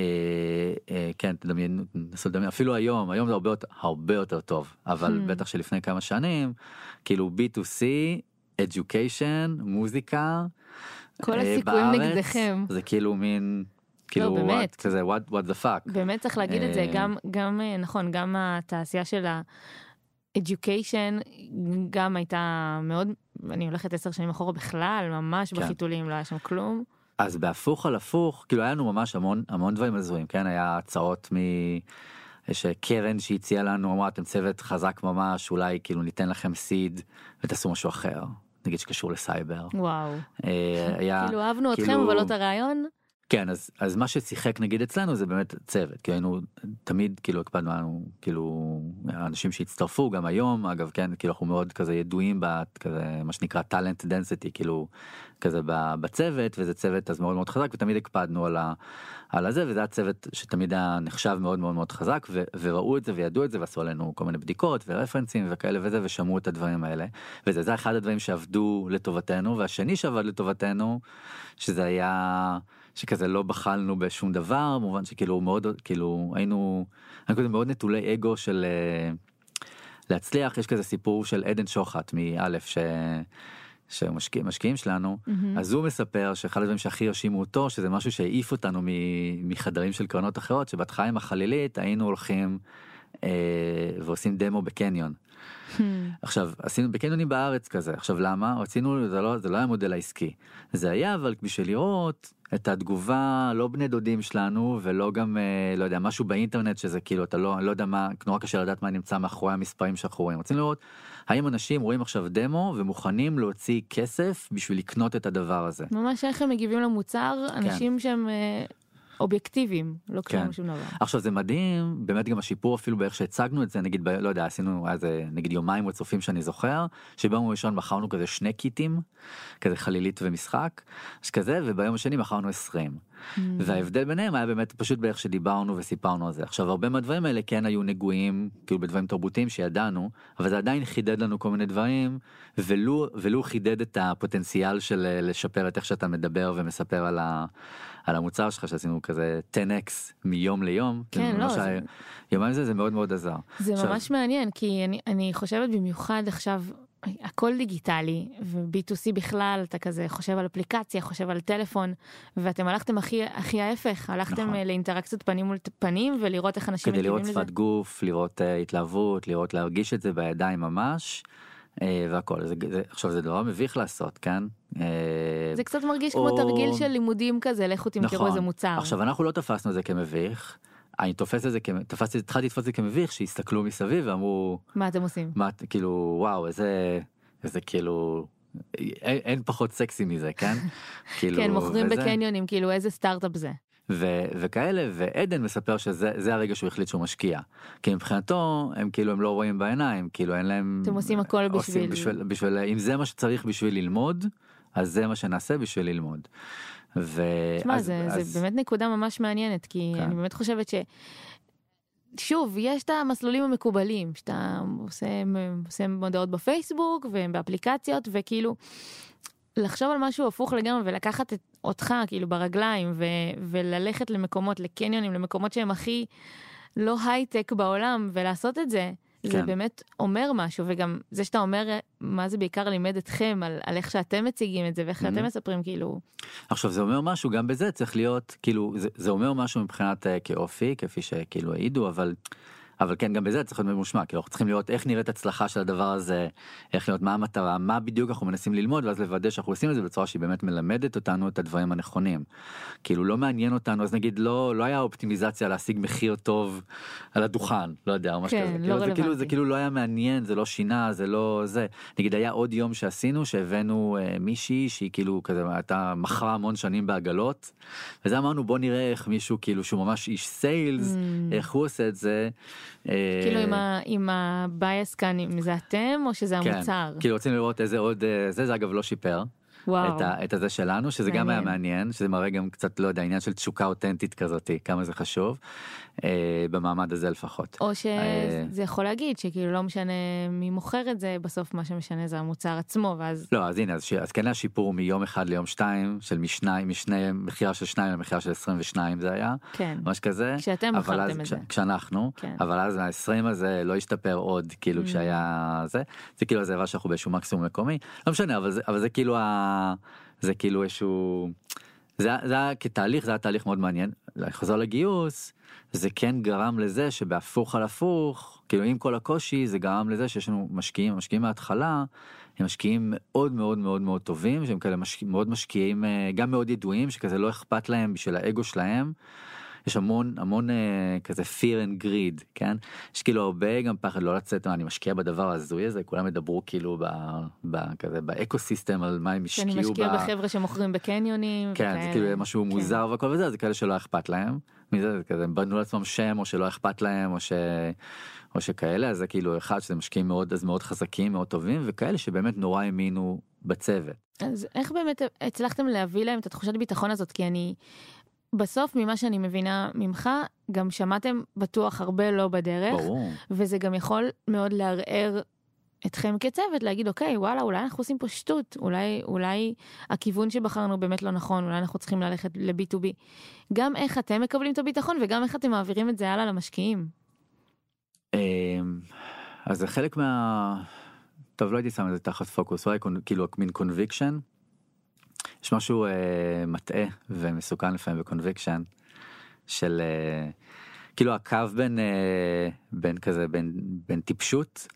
אה, כן תדמיין נסו לדמיין אפילו היום היום זה הרבה יותר הרבה יותר טוב אבל Hmm. בטח שלפני כמה שנים כאילו B2C education מוזיקה. כל אה, הסיכויים בארץ, נגדכם. זה כאילו מין כאילו באמת. what, כזה what, what the fuck. באמת צריך להגיד את זה, אה, גם, גם, אה, נכון, גם התעשייה של ה-education גם הייתה מאוד, אני הולכת עשר שנים אחורה בכלל, ממש כן. בחיתולים, לא היה שם כלום. אז בהפוך על הפוך כאילו היה לנו ממש המון המון דברים הזויים כן היה הצעות מ... יש קרן שהציעה לנו אמרה אתם צוות חזק ממש אולי כאילו ניתן לכם סיד ותעשו משהו אחר נגיד שקשור לסייבר. וואו. אה, היה <laughs> כאילו אהבנו אתכם, כאילו- אבל לא את הרעיון. כן אז אז מה ששיחק נגיד אצלנו זה באמת צוות כי היינו תמיד כאילו הקפדנו לנו כאילו אנשים שהצטרפו גם היום אגב כן כאילו אנחנו מאוד כזה ידועים בכזה מה שנקרא talent density כאילו כזה בצוות וזה צוות אז מאוד מאוד חזק ותמיד הקפדנו על, ה, על הזה וזה הצוות שתמיד היה נחשב מאוד מאוד מאוד חזק ו, וראו את זה וידעו את זה ועשו עלינו כל מיני בדיקות ו reference ים וכאלה וזה ושמעו את הדברים האלה. וזה זה אחד הדברים שעבדו לטובתנו והשני שעבד לטובתנו שזה היה שכזה לא בחלנו בשום דבר במובן שכאילו מאוד כאילו היינו היינו כזה מאוד נטולי אגו של אה, להצליח. יש כזה סיפור של עדן שוחט מאלף ש... שמשקיעים משקיעים שלנו. מהמם. אז הוא מספר שאחד הדברים שהכי הרשימו אותו שזה משהו שהעיף אותנו מ- מחדרים של קרנות אחרות שבהתחלה עם החלילית היינו הולכים אה, ועושים דמו בקניון. עכשיו עשינו בקניונים בארץ כזה. עכשיו למה? רצינו זה לא זה לא היה מודל העסקי. זה היה אבל בשביל לראות את התגובה לא בני דודים שלנו ולא גם אה, לא יודע משהו באינטרנט שזה כאילו אתה לא לא יודע מה נורא קשה לדעת מה נמצא מאחורי המספרים שאנחנו רואים רוצים לראות האם אנשים רואים עכשיו דמו ומוכנים להוציא כסף בשביל לקנות את הדבר הזה. ממש איך הם מגיבים למוצר, אנשים שהם אה, אובייקטיביים, לא קשורים כן. לשום דבר. עכשיו זה מדהים באמת גם השיפור אפילו באיך שהצגנו את זה נגיד ב, לא יודע עשינו היה זה נגיד יומיים רצופים שאני זוכר שביום הראשון מכרנו כזה שני קיטים כזה חלילית ומשחק שכזה וביום השני מכרנו 20 Mm. וההבדל ביניהם היה באמת פשוט באיך שדיברנו וסיפרנו על זה עכשיו הרבה מהדברים האלה כן היו נגועים כאילו בדברים תרבותיים שידענו אבל זה עדיין חידד לנו כל מיני דברים ולו ולו חידד את הפוטנציאל של לשפר את איך שאתה מדבר ומספר על, ה, על המוצר שלך שעשינו כזה 10x מיום ליום. כן, לא, ממש זה- יומיים זה זה מאוד מאוד עזר. זה עכשיו- ממש מעניין, כי אני, אני חושבת במיוחד עכשיו, הכל דיגיטלי, ו-B2C בכלל, אתה כזה חושב על אפליקציה, חושב על טלפון, ואתם הלכתם הכי, הכי ההפך, הלכתם נכון. נכון. לאינטראקציות פנים מול פנים, ולראות איך אנשים כדי מגיבים לראות לזה. שפת גוף לראות uh, התלהבות לראות להרגיש את זה בידיים ממש. Uh, והכל זה, זה עכשיו זה דבר מביך לעשות כן. Uh, זה קצת מרגיש או- כמו תרגיל של לימודים כזה, לכו תמכרו נכון. איזה מוצר. עכשיו אנחנו לא תפסנו את זה כמביך. אני תופס את זה תפסתי התחלתי לתפוס את זה כמביך שהסתכלו מסביב ואמרו מה אתם עושים? מה כאילו וואו איזה איזה כאילו אין, אין פחות סקסי מזה כן. <laughs> כאילו, כן, מוכרים וזה- בקניונים, כאילו איזה סטארט-אפ זה. ו- וכאלה ועדן מספר שזה זה הרגע שהוא החליט שהוא משקיע כי מבחינתו הם כאילו הם לא רואים בעיניים כאילו אין להם אתם עושים הכל עושים בשביל- בשביל בשביל אם זה מה שצריך בשביל ללמוד אז זה מה שנעשה בשביל ללמוד. ו... תשמע, אז- זה, אז- זה באמת נקודה ממש מעניינת, כי כן. אני באמת חושבת ש... שוב, יש את המסלולים המקובלים, שאתה עושה, עושה מודעות בפייסבוק ובאפליקציות, וכאילו, לחשוב על משהו הפוך לגמרי ולקחת את, אותך כאילו ברגליים ו, וללכת למקומות, לקניונים, למקומות שהם הכי לא הייטק בעולם, ולעשות את זה. זה כן. באמת אומר משהו וגם זה שאתה אומר מה זה בעיקר לימד אתכם על, על איך שאתם מציגים את זה ואיך Mhm. שאתם מספרים כאילו עכשיו זה אומר משהו גם בזה צריך להיות כאילו זה, זה אומר משהו מבחינת uh, כאופי כפי שכאילו העידו אבל. אבל כן גם בזה צריך להיות ממושמע כאילו אנחנו צריכים לראות איך נראית הצלחה של הדבר הזה איך לראות מה המטרה מה בדיוק אנחנו מנסים ללמוד ואז לוודא שאנחנו עושים את זה בצורה שהיא באמת מלמדת אותנו את הדברים הנכונים. כאילו לא מעניין אותנו אז נגיד לא לא היה אופטימיזציה להשיג מחיר טוב על הדוכן לא יודע או משהו כן, כזה לא כאילו, זה כאילו זה רלוונטי. כאילו לא היה מעניין זה לא שינה זה לא זה נגיד היה עוד יום שעשינו שהבאנו אה, מישהי שהיא כאילו כזה הייתה מכרה המון שנים בעגלות וזה אמרנו בוא נראה איך מישהו כאילו שהוא ממש איש סיילס Mm. איך הוא עושה את זה. אה, כאילו עם, ה, עם ה base כאן אם זה אתם או שזה כן, המוצר. כאילו רוצים לראות איזה עוד אה, זה זה אגב לא שיפר. וואו. את, ה, את הזה שלנו, שזה גם היה מעניין. מעניין, שזה מראה גם קצת, לא יודע, עניין של תשוקה אותנטית כזאתי, כמה זה חשוב, אה, במעמד הזה לפחות. או אה, שזה יכול להגיד שכאילו לא משנה מי מוכר את זה, בסוף מה שמשנה זה המוצר עצמו, ואז לא, אז הנה, אז, ש... אז כן היה שיפור מיום אחד ליום שתיים, של משניים, משני, מכירה של שניים למכירה של 22 זה היה, כן. ממש כזה. כשאתם מכרתם את כש- זה. כשאנחנו, כן. אבל אז ה-20 הזה לא השתפר עוד, כאילו Mm. כשהיה זה, זה כאילו זה הראה שאנחנו באיזשהו מקסימום מקומי, לא משנה, אבל זה, אבל זה כאילו ה... זה כאילו איזשהו... זה, זה היה כתהליך, זה היה תהליך מאוד מעניין. לחזור לגיוס, זה כן גרם לזה שבהפוך על הפוך, כאילו עם כל הקושי, זה גרם לזה שיש לנו משקיעים, משקיעים מההתחלה, הם משקיעים מאוד מאוד מאוד מאוד טובים, שהם כאלה משקיע, מאוד משקיעים, אה, גם מאוד ידועים, שכזה לא אכפת להם בשביל האגו שלהם. יש המון המון אה, כזה fear and greed כן יש כאילו הרבה גם פחד לא לצאת מה אני משקיע בדבר ההזוי הזה כולם ידברו כאילו ב, ב, כזה באקו סיסטם על מה הם שאני השקיעו משקיע ב- בחבר'ה שמוכרים בקניונים. כן זה וכאלה. כאילו משהו כן. מוזר והכל וזה זה כאלה שלא אכפת להם מזה זה כזה בנו לעצמם שם או שלא אכפת להם או ש... או שכאלה אז זה כאילו אחד שזה משקיעים מאוד אז מאוד חזקים מאוד טובים וכאלה שבאמת נורא האמינו בצוות. אז איך באמת הצלחתם להביא להם את התחושת ביטחון הזאת? כי אני, בסוף ממה שאני מבינה ממך, גם שמעתם בטוח הרבה לא בדרך, ברור. וזה גם יכול מאוד לערער אתכם כצוות, להגיד אוקיי, וואלה, אולי אנחנו עושים פה שטות, אולי, אולי הכיוון שבחרנו באמת לא נכון, אולי אנחנו צריכים ללכת ל-B2B. גם איך אתם מקבלים את הביטחון וגם איך אתם מעבירים את זה הלאה למשקיעים. אמ, אז זה חלק מה... טוב לא הייתי שם את זה תחת פוקוס אולי כאילו מין קונביקשן. יש משהו אה, מטעה ומסוכן לפעמים ב conviction של אה, כאילו הקו בין אה, בין כזה בין בין טיפשות.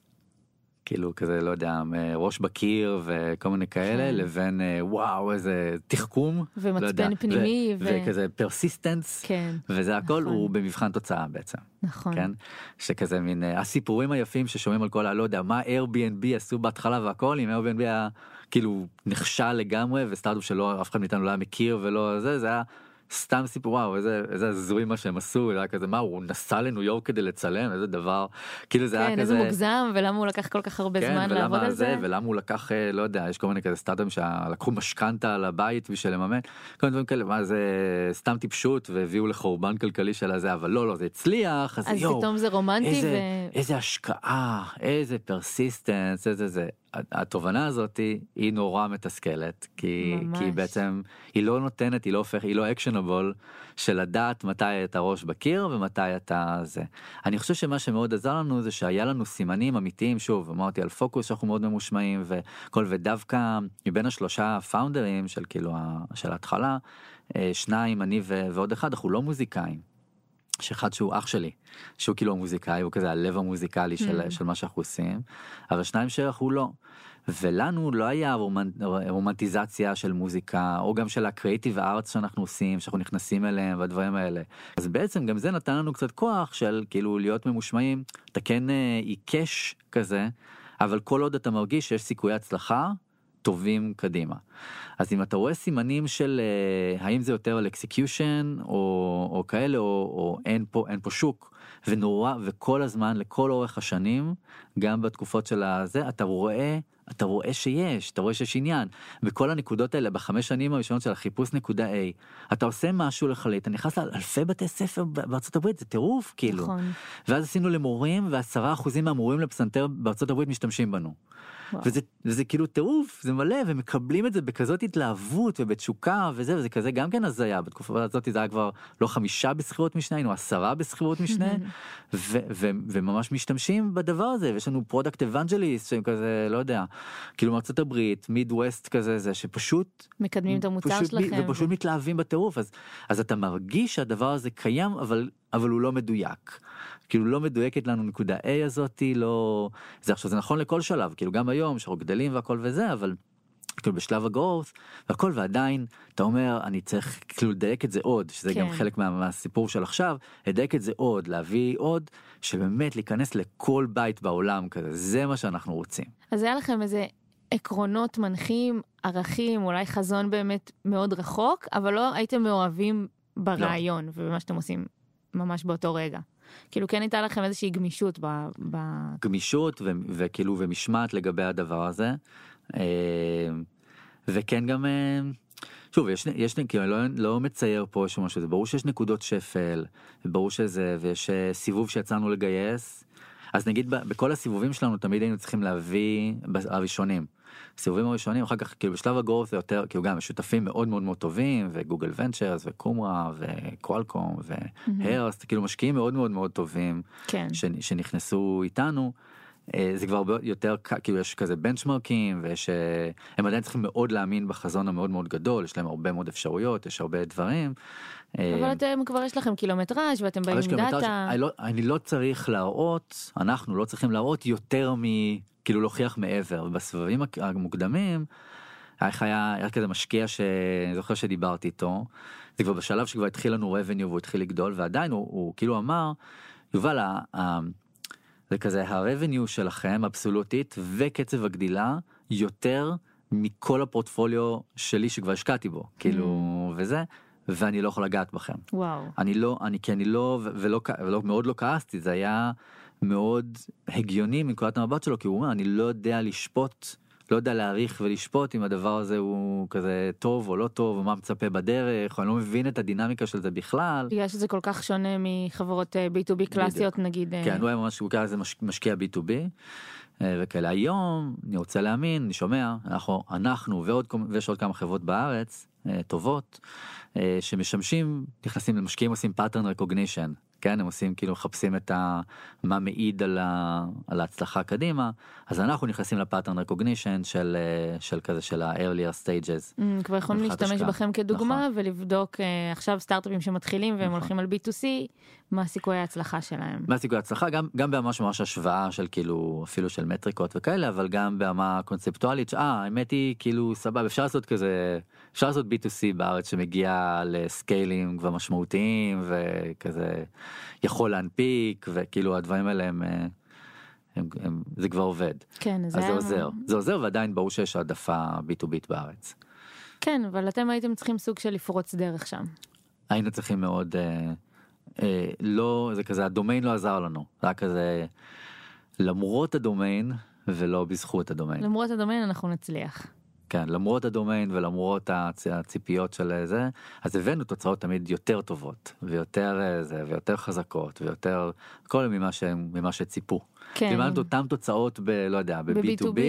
כאילו כזה לא יודע ראש בקיר וכל מיני כאלה כן. לבין אה, וואו איזה תחכום לא יודע, ומצפן פנימי, ו- ו- וכזה persistence כן, וזה הכל נכון. הוא במבחן תוצאה בעצם. נכון. כן שכזה מין אה, הסיפורים היפים ששומעים על כל הלא יודע מה Airbnb עשו בהתחלה והכל אם Airbnb היה כאילו נכשל לגמרי וסטארט-אפ שלא אף אחד מאיתנו לא היה מכיר ולא זה זה היה סתם סיפור וואו איזה איזה הזוי מה שהם עשו זה היה כזה מה הוא נסע לניו יורק כדי לצלם איזה דבר כאילו זה היה כן, כזה. איזה מוגזם, ולמה הוא לקח כל כך הרבה כן, זמן לעבוד על זה. ולמה הוא לקח אה, לא יודע יש כל מיני כזה סטארטאפים שלקחו משכנתה על הבית בשביל לממן כל מיני דברים כאלה מה זה סתם טיפשות והביאו לחורבן כלכלי של הזה אבל לא לא זה הצליח אז, אז יואו, פתאום זה רומנטי, איזה, ו... איזה השקעה איזה persistence איזה זה התובנה הזאת היא נורא מתסכלת כי ממש. כי בעצם היא לא נותנת היא לא הופך היא לא actionable של לדעת מתי אתה ראש בקיר ומתי אתה זה. אני חושב שמה שמאוד עזר לנו זה שהיה לנו סימנים אמיתיים שוב אמרתי על פוקוס שאנחנו מאוד ממושמעים וכל ודווקא מבין השלושה פאונדרים של כאילו של ההתחלה אה, שניים אני ועוד אחד אנחנו לא מוזיקאים. יש אחד שהוא אח שלי שהוא כאילו המוזיקאי הוא כזה הלב המוזיקלי של, Mm. של מה שאנחנו עושים אבל שניים שאנחנו לא. ולנו לא היה רומנ... רומנטיזציה של מוזיקה או גם של ה creative arts שאנחנו עושים שאנחנו נכנסים אליהם והדברים האלה אז בעצם גם זה נתן לנו קצת כוח של כאילו להיות ממושמעים אתה כן אה, עיקש כזה אבל כל עוד אתה מרגיש שיש סיכויי הצלחה טובים קדימה. אז אם אתה רואה סימנים של אה, האם זה יותר על execution או, או כאלה או, או אין פה אין פה שוק ונורא וכל הזמן לכל אורך השנים גם בתקופות של הזה אתה רואה אתה רואה שיש אתה רואה שיש עניין בכל הנקודות האלה בחמש שנים הראשונות של החיפוש נקודה A אתה עושה משהו לחלט אתה נכנס לאלפי בתי ספר בארצות הברית זה טירוף כאילו נכון. ואז עשינו למורים ועשרה אחוזים מהמורים לפסנתר בארצות הברית משתמשים בנו. וזה, וזה כאילו טירוף זה מלא ומקבלים את זה בכזאת התלהבות ובתשוקה וזה וזה כזה גם כן הזיה. בתקופה הזאת זה היה כבר לא חמישה בשכירות משנה היינו עשרה בשכירות משנה <laughs> ו, ו, וממש משתמשים בדבר הזה. ויש לנו product evangelists שהם כזה לא יודע כאילו מארצות הברית מיד ווסט כזה זה שפשוט מקדמים את המוצר פשוט, שלכם. ופשוט מתלהבים בטירוף. אז אז אתה מרגיש שהדבר הזה קיים אבל אבל הוא לא מדויק. כאילו לא מדויקת לנו נקודה A הזאתי לא זה עכשיו זה נכון לכל שלב כאילו גם היום שאנחנו גדלים והכל וזה אבל. כאילו בשלב ה growth והכל ועדיין אתה אומר אני צריך כאילו לדייק את זה עוד שזה כן. גם חלק מה, מהסיפור של עכשיו לדייק את זה עוד להביא עוד שבאמת להיכנס לכל בית בעולם כזה זה מה שאנחנו רוצים. אז היה לכם איזה עקרונות מנחים, ערכים, אולי חזון באמת מאוד רחוק, אבל לא הייתם מאוהבים ברעיון לא. ובמה שאתם עושים ממש באותו רגע. כאילו כן הייתה לכם איזושהי גמישות ב... ב... גמישות ו- וכאילו ומשמעת לגבי הדבר הזה. אה, וכן גם אה, שוב יש יש כאילו אני לא, לא מצייר פה איזשהו משהו זה ברור שיש נקודות שפל ברור שזה ויש אה, סיבוב שיצאנו לגייס אז נגיד בכל הסיבובים שלנו תמיד היינו צריכים להביא הראשונים. סיבובים הראשונים אחר כך כאילו בשלב הגרוס זה יותר כאילו גם שותפים מאוד מאוד מאוד טובים וגוגל ונצ'רס וקומרה וקוואלקום והרסט כאילו משקיעים מאוד מאוד מאוד טובים כן. ש- שנכנסו איתנו. אה, זה כבר יותר כאילו יש כזה בנצ'מרקים ויש אה, עדיין צריכים מאוד להאמין בחזון המאוד מאוד גדול יש להם הרבה מאוד אפשרויות יש הרבה דברים. אה, אבל אתם כבר יש לכם קילומטראז' ואתם באים עם דאטה. אני לא, אני לא צריך להראות, אנחנו לא צריכים להראות יותר מ... כאילו להוכיח מעבר. בסבבים המוקדמים, איך היה, היה כזה משקיע שאני זוכר שדיברתי איתו, זה כבר בשלב שכבר התחיל לנו revenue והוא התחיל לגדול, ועדיין הוא, הוא כאילו אמר, יובל, ה- ה- זה כזה ה-revenue שלכם אבסולוטית וקצב הגדילה יותר מכל הפורטפוליו שלי שכבר השקעתי בו, כאילו, וזה, ואני לא יכול לגעת בכם. וואו. אני לא אני כי אני לא ולא ולא מאוד לא כעסתי זה היה מאוד הגיוני מנקודת המבט שלו כי הוא אומר אני לא יודע לשפוט לא יודע להעריך ולשפוט אם הדבר הזה הוא כזה טוב או לא טוב או מה מצפה בדרך או אני לא מבין את הדינמיקה של זה בכלל. בגלל שזה כל כך שונה מחברות אה, B2B קלאסיות נגיד. אה, כן הוא היה ממש הוא קרא לזה מש- משקיע B2B. אה, וכאלה היום אני רוצה להאמין אני שומע אנחנו אנחנו ועוד ויש עוד כמה חברות בארץ אה, טובות אה, שמשמשים נכנסים למשקיעים עושים pattern recognition כן הם עושים כאילו מחפשים את ה... מה מעיד על, ה... על ההצלחה קדימה אז אנחנו נכנסים לפאטרן recognition של אה, של כזה של ה-earlier stages. אמ, כבר יכולים להשתמש השקעה. בכם כדוגמה נכון. ולבדוק אה, עכשיו סטארט-אפים שמתחילים והם נכון. הולכים על B2C מה סיכויי ההצלחה שלהם. מה סיכוי ההצלחה גם גם ממש ממש השוואה של כאילו אפילו של מטריקות וכאלה אבל גם ברמה קונספטואלית אה האמת היא כאילו סבבה אפשר לעשות כזה אפשר לעשות b2c בארץ שמגיע לסקיילים כבר משמעותיים וכזה יכול להנפיק וכאילו הדברים האלה הם, אה, הם, הם זה כבר עובד כן, אז זה עוזר זה עוזר ועדיין ברור שיש העדפה b2b בארץ. כן, אבל אתם הייתם צריכים סוג של לפרוץ דרך שם. היינו צריכים מאוד אה, לא זה כזה הדומיין לא עזר לנו זה היה כזה למרות הדומיין ולא בזכות הדומיין למרות הדומיין אנחנו נצליח. כן למרות הדומיין ולמרות הצ, הציפיות של זה אז הבאנו תוצאות תמיד יותר טובות ויותר אה, זה ויותר חזקות ויותר כל ממה שהם ממה שציפו. כן. אם היה לנו אותם תוצאות ב... לא יודע ב-B2B ב-B2B.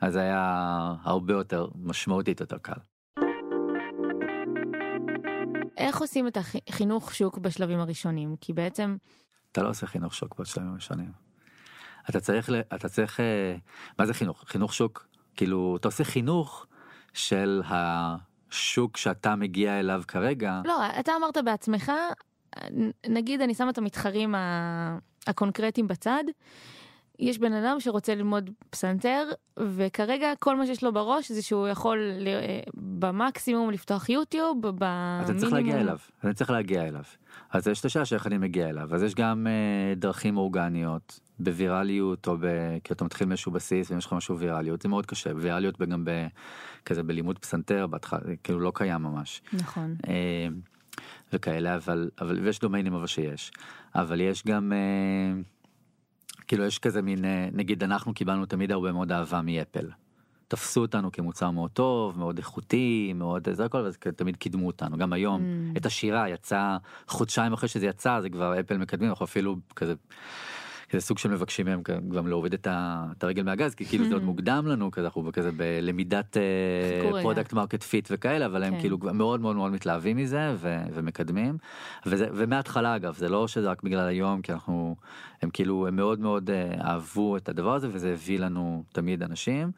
אז היה הרבה יותר משמעותית יותר קל. איך עושים את החינוך שוק בשלבים הראשונים? כי בעצם, אתה לא עושה חינוך שוק בשלבים הראשונים. אתה צריך, אתה צריך, אה, מה זה חינוך? חינוך שוק, כאילו, אתה עושה חינוך של השוק שאתה מגיע אליו כרגע. לא, אתה אמרת בעצמך, נגיד אני שמה את המתחרים הקונקרטיים בצד, יש בן אדם שרוצה ללמוד פסנתר, וכרגע כל מה שיש לו בראש זה שהוא יכול ל- אה, במקסימום לפתוח יוטיוב, במינימום... אתה צריך להגיע אליו, אתה צריך להגיע אליו. אז יש את השאלה של איך אני מגיע אליו, אז יש גם אה, דרכים אורגניות, בווירליות או ב... כי אתה מתחיל מאיזשהו בסיס ואם יש לך משהו ויראליות, זה מאוד קשה, ויראליות גם ב... כזה בלימוד פסנתר, בהתחלה, כאילו לא קיים ממש. נכון. אה, וכאלה אבל אבל ויש דומיינים אבל שיש אבל יש גם אה, כאילו יש כזה מין אה, נגיד אנחנו קיבלנו תמיד הרבה מאוד אהבה מאפל. תפסו אותנו כמוצר מאוד טוב מאוד איכותי מאוד זה הכל ואז תמיד קידמו אותנו גם היום Mm. את השירה יצא חודשיים אחרי שזה יצא זה כבר אפל מקדמים אנחנו אפילו כזה. כזה סוג של מבקשים מהם גם להוריד את ה- את הרגל מהגז כי כאילו זה עוד מוקדם לנו כזה אנחנו כזה בלמידת. product market fit וכאלה אבל הם כן. כאילו מאוד מאוד מאוד מתלהבים מזה ו- ומקדמים וזה ומההתחלה אגב זה לא שזה רק בגלל היום כי אנחנו הם כאילו הם מאוד מאוד אה, אהבו את הדבר הזה וזה הביא לנו תמיד אנשים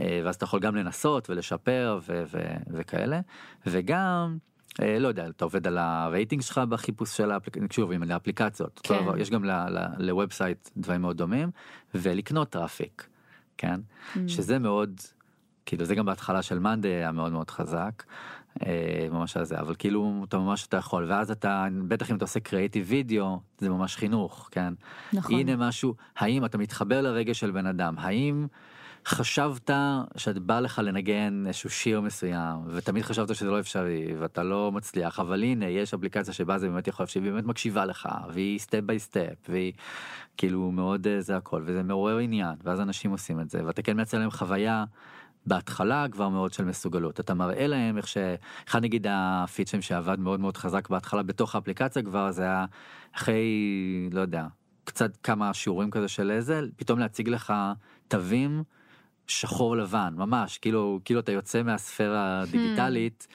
אה, ואז אתה יכול גם לנסות ולשפר ו- ו- וכאלה וגם. אה, לא יודע אתה עובד על הרייטינג שלך בחיפוש של האפליקציות, שוב עם האפליקציות, כן. דבר, יש גם ל- ל- ל website דברים מאוד דומים ולקנות traffic, כן, Mm. שזה מאוד, כאילו זה גם בהתחלה של מאנדי היה מאוד מאוד חזק, אה, ממש על זה, אבל כאילו אתה ממש אתה יכול, ואז אתה, בטח אם אתה עושה קריאיטיב וידאו, זה ממש חינוך, כן, נכון. הנה משהו, האם אתה מתחבר לרגש של בן אדם, האם חשבת שאת בא לך לנגן איזשהו שיר מסוים ותמיד חשבת שזה לא אפשרי ואתה לא מצליח אבל הנה יש אפליקציה שבה זה באמת יכול שהיא באמת מקשיבה לך והיא step by step והיא כאילו מאוד אה, זה הכל וזה מעורר עניין ואז אנשים עושים את זה ואתה כן מייצר להם חוויה בהתחלה כבר מאוד של מסוגלות. אתה מראה להם איך שאחד נגיד הפיצ'ים שעבד מאוד מאוד חזק בהתחלה בתוך האפליקציה כבר זה היה אחרי לא יודע קצת כמה שיעורים כזה של איזה פתאום להציג לך תווים שחור לבן ממש כאילו כאילו אתה יוצא מהספירה הדיגיטלית.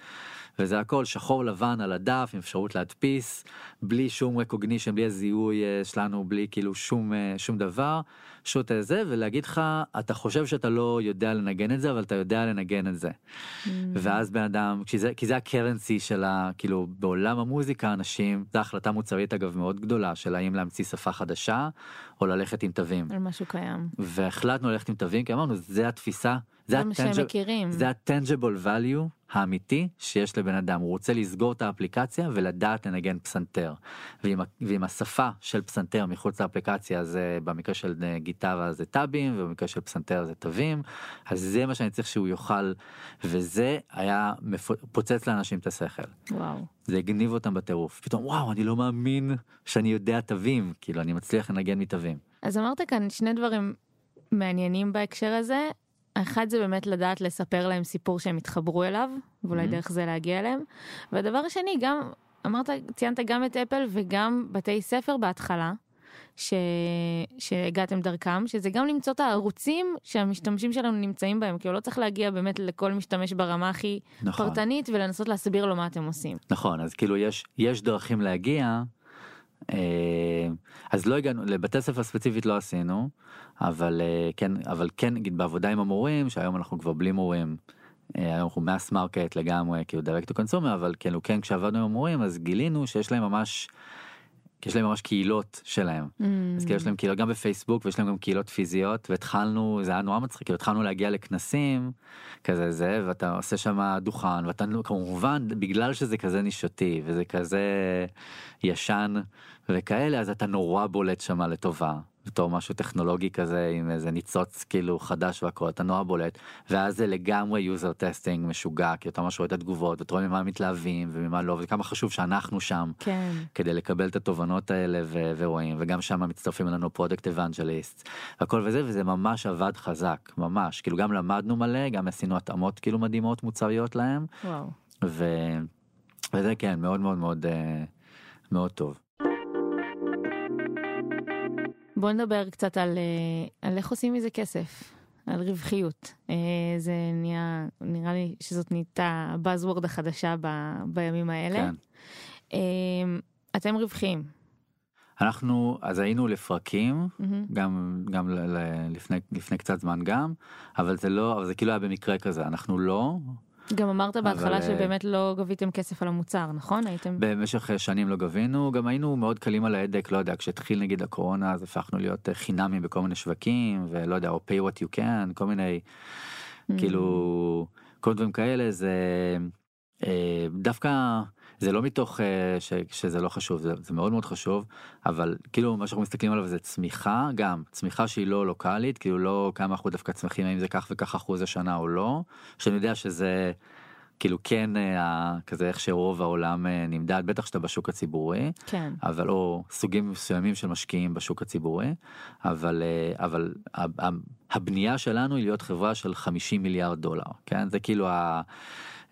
וזה הכל שחור לבן על הדף עם אפשרות להדפיס בלי שום recognition בלי הזיהוי אה, שלנו בלי כאילו שום אה, שום דבר שוט זה ולהגיד לך אתה חושב שאתה לא יודע לנגן את זה אבל אתה יודע לנגן את זה. ואז בן אדם כי זה כי זה הקרנסי של ה... כאילו בעולם המוזיקה אנשים זו החלטה מוצרית אגב מאוד גדולה של האם להמציא שפה חדשה או ללכת עם תווים. על משהו קיים. והחלטנו ללכת עם תווים כי אמרנו זה התפיסה זה מה שהם מכירים. זה ה-tangible value האמיתי שיש לבן אדם הוא רוצה לסגור את האפליקציה ולדעת לנגן פסנתר ועם, ועם השפה של פסנתר מחוץ לאפליקציה זה במקרה של אה, גיטרה זה טאבים ובמקרה של פסנתר זה תווים אז זה מה שאני צריך שהוא יוכל וזה היה פוצץ לאנשים את השכל וואו. זה הגניב אותם בטירוף פתאום וואו אני לא מאמין שאני יודע תווים כאילו אני מצליח לנגן מתווים. אז אמרת כאן שני דברים מעניינים בהקשר הזה. האחד זה באמת לדעת לספר להם סיפור שהם יתחברו אליו, ואולי Mhm. דרך זה להגיע אליהם. והדבר השני, גם, אמרת, ציינת גם את אפל וגם בתי ספר בהתחלה, ש... שהגעתם דרכם, שזה גם למצוא את הערוצים שהמשתמשים שלנו נמצאים בהם, כאילו לא צריך להגיע באמת לכל משתמש ברמה הכי נכון. פרטנית ולנסות להסביר לו מה אתם עושים. נכון אז כאילו יש יש דרכים להגיע. אה, אז לא הגענו לבתי ספר ספציפית לא עשינו אבל אה, כן אבל כן נגיד בעבודה עם המורים שהיום אנחנו כבר בלי מורים. אה, היום אנחנו mass market לגמרי כאילו direct to consumer אבל כאילו כן כשעבדנו עם המורים אז גילינו שיש להם ממש. יש להם ממש קהילות שלהם. אז כאילו יש להם קהילות גם בפייסבוק ויש להם גם קהילות פיזיות והתחלנו זה היה נורא מצחיק כאילו התחלנו להגיע לכנסים כזה זה ואתה עושה שם דוכן ואתה כמובן בגלל שזה כזה נישתי וזה כזה ישן וכאלה אז אתה נורא בולט שם לטובה בתור משהו טכנולוגי כזה עם איזה ניצוץ כאילו חדש והכל אתה נורא בולט ואז זה לגמרי user testing משוגע כי אתה ממש רואה את התגובות ואתה רואה ממה מתלהבים וממה לא וכמה חשוב שאנחנו שם כן. כדי לקבל את התובנות האלה ו- ורואים וגם שם מצטרפים אלינו product evangelists הכל וזה וזה ממש עבד חזק ממש כאילו גם למדנו מלא גם עשינו התאמות כאילו מדהימות מוצריות להם וואו. ו... וזה כן מאוד מאוד מאוד אה, מאוד טוב. בוא נדבר קצת על, אה, על איך עושים מזה כסף, על רווחיות. אה, זה נהיה, נראה לי שזאת נהייתה הבאזוורד החדשה ב, בימים האלה. כן. אה, אתם רווחיים. אנחנו אז היינו לפרקים מהמם. גם גם ל- ל- לפני לפני קצת זמן גם אבל זה לא אבל זה כאילו היה במקרה כזה אנחנו לא גם אמרת בהתחלה אבל, אה, שבאמת לא גביתם כסף על המוצר, נכון? הייתם... במשך אה, שנים לא גבינו. גם היינו מאוד קלים על ההדק לא יודע כשהתחיל נגיד הקורונה אז הפכנו להיות אה, חינמים בכל מיני שווקים ולא יודע או pay what you can כל מיני כאילו כל דברים כאלה. זה דווקא זה לא מתוך אה, ש, שזה לא חשוב זה, זה מאוד מאוד חשוב אבל כאילו מה שאנחנו מסתכלים עליו זה צמיחה גם צמיחה שהיא לא לוקאלית כאילו לא כמה אנחנו דווקא צמחים האם זה כך וכך אחוז השנה או לא שאני יודע שזה. כאילו כן אה, כזה איך שרוב העולם אה, נמדד בטח שאתה בשוק הציבורי כן. אבל או סוגים מסוימים של משקיעים בשוק הציבורי אבל אבל הבנייה שלנו היא להיות חברה של 50 מיליארד דולר כן זה כאילו ה...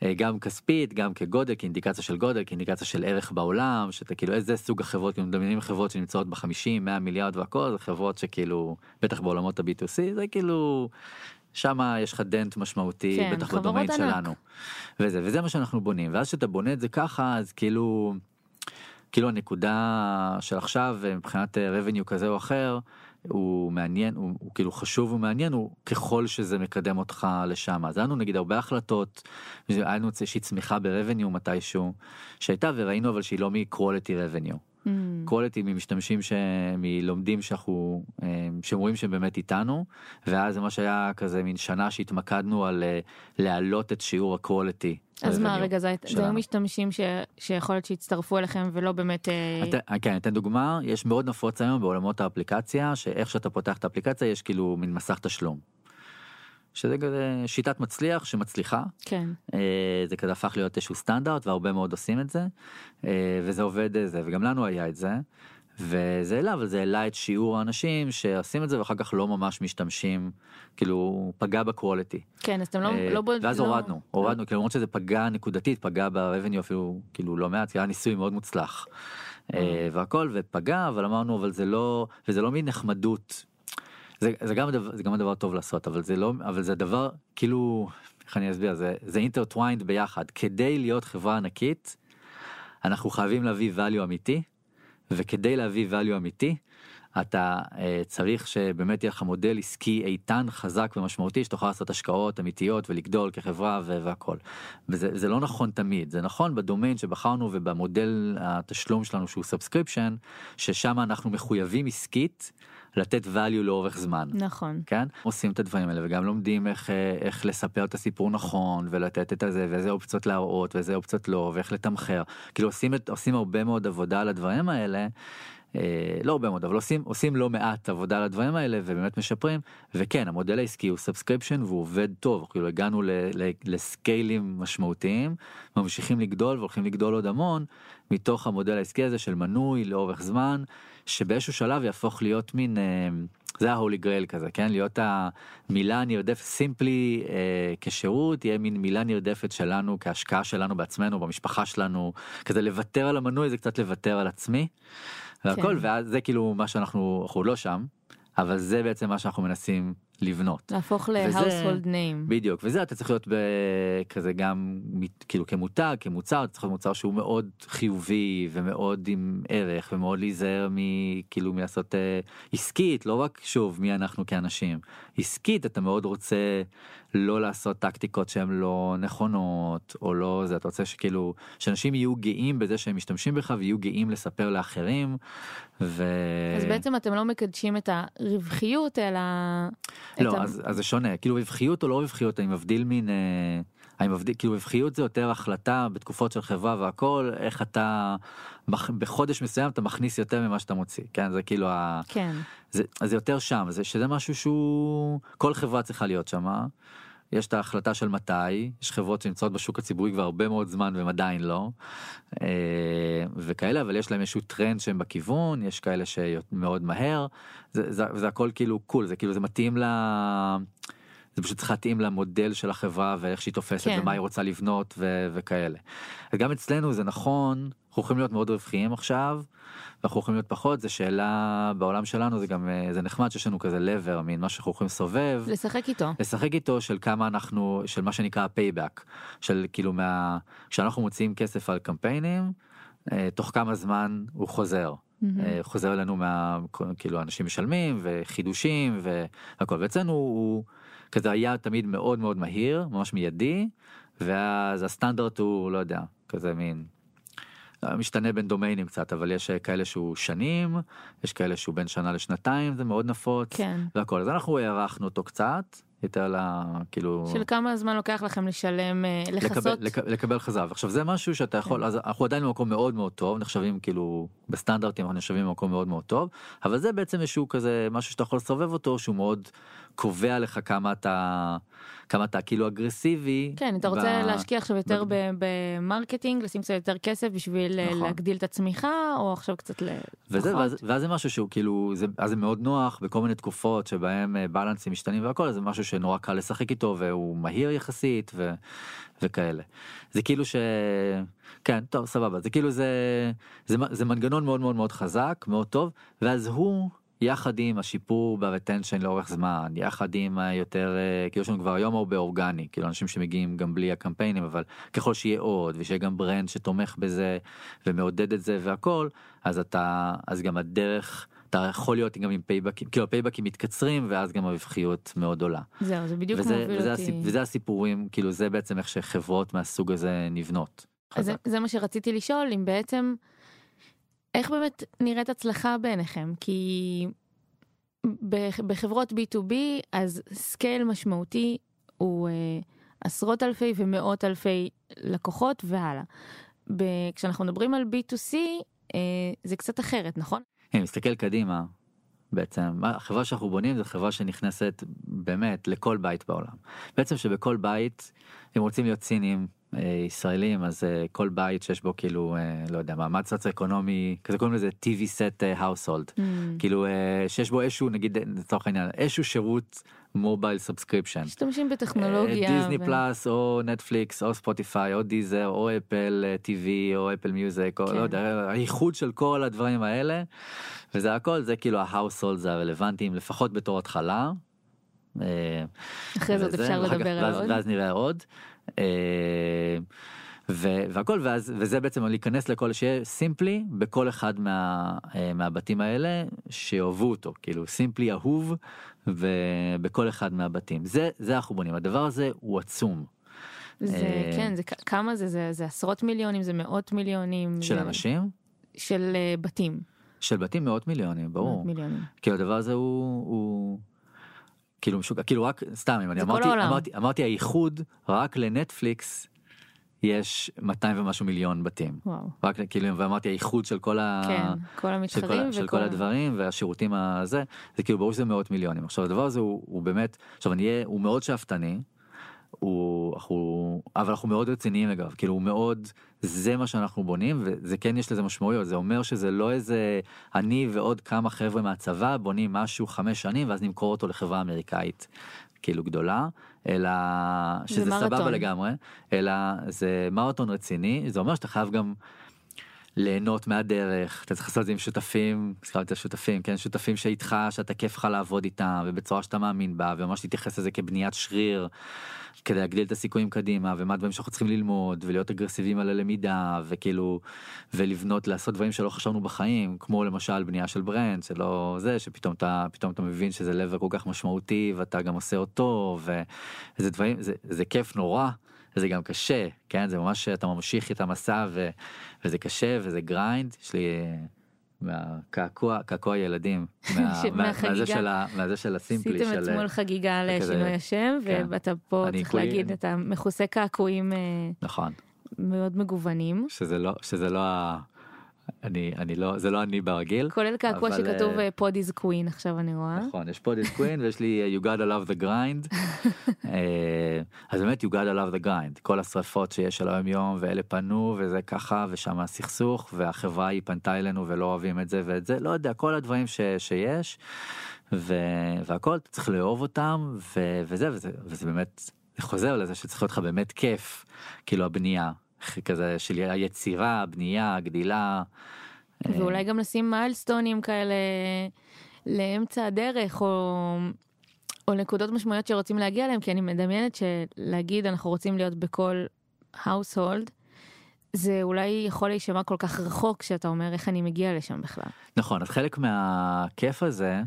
אה, גם כספית גם כגודל כאינדיקציה של גודל כאינדיקציה של ערך בעולם שאתה כאילו איזה סוג החברות כאילו מדמיינים חברות שנמצאות בחמישים 100 מיליארד והכל זה חברות שכאילו בטח בעולמות ה-B2C זה כאילו שם יש לך דנט משמעותי כן, בטח בדומיין ענק. שלנו. וזה וזה מה שאנחנו בונים ואז שאתה בונה את זה ככה אז כאילו כאילו הנקודה של עכשיו אה, מבחינת אה, revenue כזה או אחר הוא מעניין הוא, הוא כאילו חשוב ומעניין הוא ככל שזה מקדם אותך לשם אז היה לנו נגיד הרבה החלטות היה לנו איזושהי צמיחה ב-revenue מתישהו שהייתה וראינו אבל שהיא לא מ-quality revenue. Mm. quality ממשתמשים שמלומדים שאנחנו אה, שרואים שהם באמת איתנו ואז זה מה שהיה כזה מין שנה שהתמקדנו על אה, להעלות את שיעור ה-quality. אז מה, revenue רגע, זה היו. משתמשים ש- שיכול להיות שהצטרפו אליכם ולא באמת... אה, את- כן, אתן דוגמה, יש מאוד נפוץ היום בעולמות האפליקציה, שאיך שאתה פותח את האפליקציה יש כאילו מין מסך תשלום. שזה כזה שיטת מצליח שמצליחה, כן. אה, זה כזה הפך להיות איזשהו סטנדרט והרבה מאוד עושים את זה, אה, וזה עובד אה, זה, וגם לנו היה את זה, וזה העלה, אבל זה העלה את שיעור האנשים שעושים את זה ואחר כך לא ממש משתמשים, כאילו פגע בקואליטי. כן, אז אתם לא... אה, לא ואז לא- הורדנו, הורדנו, כאילו למרות שזה פגע נקודתית, פגע ב-revenue אפילו, כאילו לא מעט, כי היה ניסוי מאוד מוצלח. אה, והכל, ופגע, אבל אמרנו, אבל זה לא, וזה לא מין נחמדות. זה, זה, גם הדבר, זה גם הדבר טוב לעשות, אבל זה לא, אבל זה דבר, כאילו, איך אני אסביר, זה, זה intertwined ביחד. כדי להיות חברה ענקית, אנחנו חייבים להביא value אמיתי, וכדי להביא value אמיתי, אתה uh, צריך שבאמת יהיה לך מודל עסקי איתן, חזק ומשמעותי, שתוכל לעשות השקעות אמיתיות ולגדול כחברה ו- והכל. וזה זה לא נכון תמיד, זה נכון בדומיין שבחרנו ובמודל התשלום שלנו שהוא subscription, ששם אנחנו מחויבים עסקית לתת value לאורך זמן. נכון. כן? עושים את הדברים האלה וגם לומדים איך, אה, איך לספר את הסיפור נכון ולתת את הזה ואיזה אופציות להראות ואיזה אופציות לא ואיך לתמחר. כאילו עושים, את, עושים הרבה מאוד עבודה על הדברים האלה. אה, לא הרבה מאוד אבל עושים עושים לא מעט עבודה על הדברים האלה ובאמת משפרים וכן המודל העסקי הוא subscription והוא עובד טוב כאילו הגענו ל, ל, לסקיילים משמעותיים ממשיכים לגדול והולכים לגדול עוד המון מתוך המודל העסקי הזה של מנוי לאורך זמן שבאיזשהו שלב יהפוך להיות מין. אה, זה ה holy grail כזה כן להיות המילה הנרדפת Simply אה, כשירות יהיה מין מילה נרדפת שלנו כהשקעה שלנו בעצמנו במשפחה שלנו כזה לוותר על המנוי זה קצת לוותר על עצמי. והכל כן. ואז זה כאילו מה שאנחנו אנחנו לא שם אבל זה בעצם מה שאנחנו מנסים לבנות. להפוך ל-household name. בדיוק וזה אתה צריך להיות כזה גם כאילו כמותג כמוצר אתה צריך להיות מוצר שהוא מאוד חיובי ומאוד עם ערך ומאוד להיזהר מכאילו מלעשות אה, עסקית לא רק שוב מי אנחנו כאנשים עסקית אתה מאוד רוצה לא לעשות טקטיקות שהן לא נכונות או לא זה אתה רוצה שכאילו שאנשים יהיו גאים בזה שהם משתמשים בך ויהיו גאים לספר לאחרים. ו... אז בעצם אתם לא מקדשים את הרווחיות אלא... לא, ה- אז, אז זה שונה, כאילו רווחיות או לא רווחיות, אני מבדיל מן, אה, אני מבדיל, כאילו רווחיות זה יותר החלטה בתקופות של חברה והכל, איך אתה, בחודש מסוים אתה מכניס יותר ממה שאתה מוציא, כן, זה כאילו, ה, כן. זה, אז זה יותר שם, זה, שזה משהו שהוא, כל חברה צריכה להיות שם, יש את ההחלטה של מתי, יש חברות שנמצאות בשוק הציבורי כבר הרבה מאוד זמן והם עדיין לא, אה, וכאלה, אבל יש להם איזשהו טרנד שהם בכיוון, יש כאלה שמאוד מהר, זה, זה, זה הכל כאילו cool, זה כאילו זה מתאים ל... זה פשוט צריך להתאים למודל של החברה ואיך שהיא תופסת כן. ומה היא רוצה לבנות ו- וכאלה. וגם אצלנו זה נכון, אנחנו יכולים להיות מאוד רווחיים עכשיו, ואנחנו יכולים להיות פחות, זה שאלה בעולם שלנו זה גם אה, זה נחמד שיש לנו כזה lever, מין מה שאנחנו יכולים לסובב. לשחק איתו. לשחק איתו של כמה אנחנו של מה שנקרא payback של כאילו מה כשאנחנו מוציאים כסף על קמפיינים אה, תוך כמה זמן הוא חוזר. אה, חוזר אלינו מה כאילו אנשים משלמים וחידושים והכל ואצלנו הוא כזה היה תמיד מאוד מאוד מהיר ממש מיידי ואז הסטנדרט הוא לא יודע כזה מין. משתנה בין דומיינים קצת אבל יש אה, כאלה שהוא שנים יש כאלה שהוא בין שנה לשנתיים זה מאוד נפוץ כן. והכל אז אנחנו הערכנו אותו קצת יותר ל... כאילו של כמה זמן לוקח לכם לשלם, אה, לכסות? לקבל, לק, לקבל חזרה ועכשיו זה משהו שאתה יכול כן. אז אנחנו עדיין במקום מאוד מאוד טוב נחשבים כאילו בסטנדרטים אנחנו נחשבים במקום מאוד מאוד טוב אבל זה בעצם איזשהו כזה משהו שאתה יכול לסובב אותו שהוא מאוד קובע לך כמה אתה כמה אתה כאילו אגרסיבי. כן, אתה רוצה ב- להשקיע עכשיו יותר ב- ב- ב marketing, לשים קצת יותר כסף בשביל אה, נכון. להגדיל את הצמיחה, או עכשיו קצת ל... וזה? ואז, ואז זה משהו שהוא כאילו זה אז זה מאוד נוח בכל מיני תקופות שבהם אה, בלנסים משתנים והכל זה משהו שנורא קל לשחק איתו והוא מהיר יחסית ו, וכאלה. זה כאילו ש... כן טוב סבבה זה כאילו זה זה, זה מנגנון מאוד מאוד מאוד חזק מאוד טוב ואז הוא יחד עם השיפור ב retention לאורך זמן יחד עם היותר אה, כאילו יש לנו כבר היום הרבה אורגני כאילו אנשים שמגיעים גם בלי הקמפיינים אבל ככל שיהיה עוד ושיהיה גם brand שתומך בזה ומעודד את זה והכל אז אתה אז גם הדרך אתה יכול להיות גם עם פייבקים כאילו הפייבקים מתקצרים ואז גם הרווחיות מאוד עולה. זהו, זה בדיוק וזה, מוביל וזה, אותי. הסיפ, וזה הסיפורים כאילו זה בעצם איך שחברות מהסוג הזה נבנות. אז זה. זה מה שרציתי לשאול, אם בעצם, איך באמת נראית הצלחה בעיניכם? כי בח- בחברות B2B, אז scale משמעותי הוא אה, עשרות אלפי ומאות אלפי לקוחות והלאה. כשאנחנו מדברים על B2C, אה, זה קצת אחרת, נכון? אני מסתכל קדימה בעצם החברה שאנחנו בונים זו חברה שנכנסת באמת לכל בית בעולם. בעצם שבכל בית אם רוצים להיות ציניים אה, ישראלים אז אה, כל בית שיש בו כאילו אה, לא יודע מעמד סוציו-אקונומי כזה קוראים לזה TV set אה, household Mm. כאילו אה, שיש בו איזשהו נגיד לצורך העניין איזשהו שירות mobile subscription. משתמשים בטכנולוגיה. דיסני ו- פלאס או נטפליקס או Spotify או Deezer או Apple TV או Apple Music או כן. לא יודע האיחוד של כל הדברים האלה וזה הכל זה כאילו ה household הרלוונטיים לפחות בתור התחלה. אה, אחרי זאת אפשר לדבר על עוד. ואז נראה עוד. אה, ו- והכל ואז וזה בעצם להיכנס לכל שיהיה Simply בכל אחד מה, אה, מהבתים האלה שאהבו אותו כאילו Simply אהוב ובכל אחד מהבתים. זה זה אנחנו בונים הדבר הזה הוא עצום. זה אה, כן זה כמה זה? זה זה עשרות מיליונים? זה מאות מיליונים? של אנשים? של אה, בתים. של בתים מאות מיליונים ברור. מאות מיליונים. כאילו הדבר הזה הוא, הוא כאילו משוגע. כאילו רק סתם אם אני אמרתי. אמרתי אמרתי האיחוד רק לנטפליקס יש 200 ומשהו מיליון בתים. וואו. רק כאילו ואמרתי האיחוד של כל ה... כן כל של כל, המתחרים ה- של וכל כל הדברים והשירותים הזה זה כאילו ברור שזה מאות מיליונים. עכשיו הדבר הזה הוא, הוא באמת עכשיו אני אהיה הוא מאוד שאפתני. הוא אנחנו אבל אנחנו מאוד רציניים אגב. כאילו הוא מאוד זה מה שאנחנו בונים וזה כן יש לזה משמעויות. זה אומר שזה לא איזה אני ועוד כמה חבר'ה מהצבא בונים משהו חמש שנים ואז נמכור אותו לחברה אמריקאית כאילו גדולה אלא שזה. סבבה לגמרי אלא זה מרתון רציני זה אומר שאתה חייב גם ליהנות מהדרך אתה צריך לעשות את זה עם שותפים הזכרתי את השותפים כן שותפים שאיתך שאתה כיף לך לעבוד איתם ובצורה שאתה מאמין בה וממש להתייחס לזה כבניית שריר כדי להגדיל את הסיכויים קדימה ומה הדברים שאנחנו צריכים ללמוד ולהיות אגרסיביים על הלמידה וכאילו ולבנות לעשות דברים שלא חשבנו בחיים כמו למשל בנייה של brand שלא זה שפתאום אתה פתאום אתה מבין שזה דבר כל כך משמעותי ואתה גם עושה אותו וזה דברים זה, זה כיף נורא. זה גם קשה כן זה ממש אתה ממשיך את המסע ו, וזה קשה וזה grind יש לי מהקעקוע קעקוע ילדים <laughs> מהחגיגה. מהזה של ה- מהזה של הסימפלי עשיתם של אתמול חגיגה כזה- לשינוי השם כן. ואתה פה צריך כולי- להגיד אתה מכוסה קעקועים אה, נכון מאוד מגוונים שזה לא שזה לא ה... אני אני לא זה לא אני ברגיל. כולל קעקוע אבל, שכתוב אה, פוד איז קווין עכשיו אני רואה. נכון יש פה דיס קווין ויש לי you gotta love the grind <laughs> אה, אז באמת you gotta love the grind כל השרפות שיש על היום יום ואלה פנו וזה ככה ושם הסכסוך והחברה היא פנתה אלינו ולא אוהבים את זה ואת זה לא יודע כל הדברים ש, שיש ו, והכל אתה צריך לאהוב אותם ו, וזה וזה וזה באמת חוזר לזה שצריך להיות לך באמת כיף כאילו הבנייה כזה של היצירה הבנייה הגדילה. אה, ואולי גם לשים מיילסטונים כאלה לאמצע הדרך או או נקודות משמעויות שרוצים להגיע אליהם כי אני מדמיינת שלהגיד אנחנו רוצים להיות בכל household זה אולי יכול להישמע כל כך רחוק שאתה אומר איך אני מגיע לשם בכלל. נכון אז חלק מהכיף הזה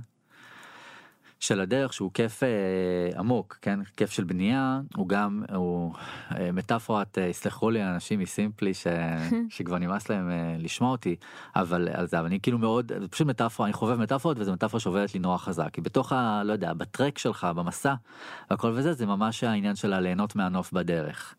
של הדרך שהוא כיף אה, עמוק כן כיף של בנייה הוא גם הוא אה, מטאפורת אה, יסלחו לי אנשים מסימפלי ש, <laughs> שכבר נמאס להם אה, לשמוע אותי אבל על זה אבל אני כאילו מאוד פשוט מטאפורה אני חובב מטאפורות וזה מטאפורה שעובדת לי נורא חזק כי בתוך ה... לא יודע בטרק שלך במסע הכל וזה זה ממש העניין של הליהנות מהנוף בדרך.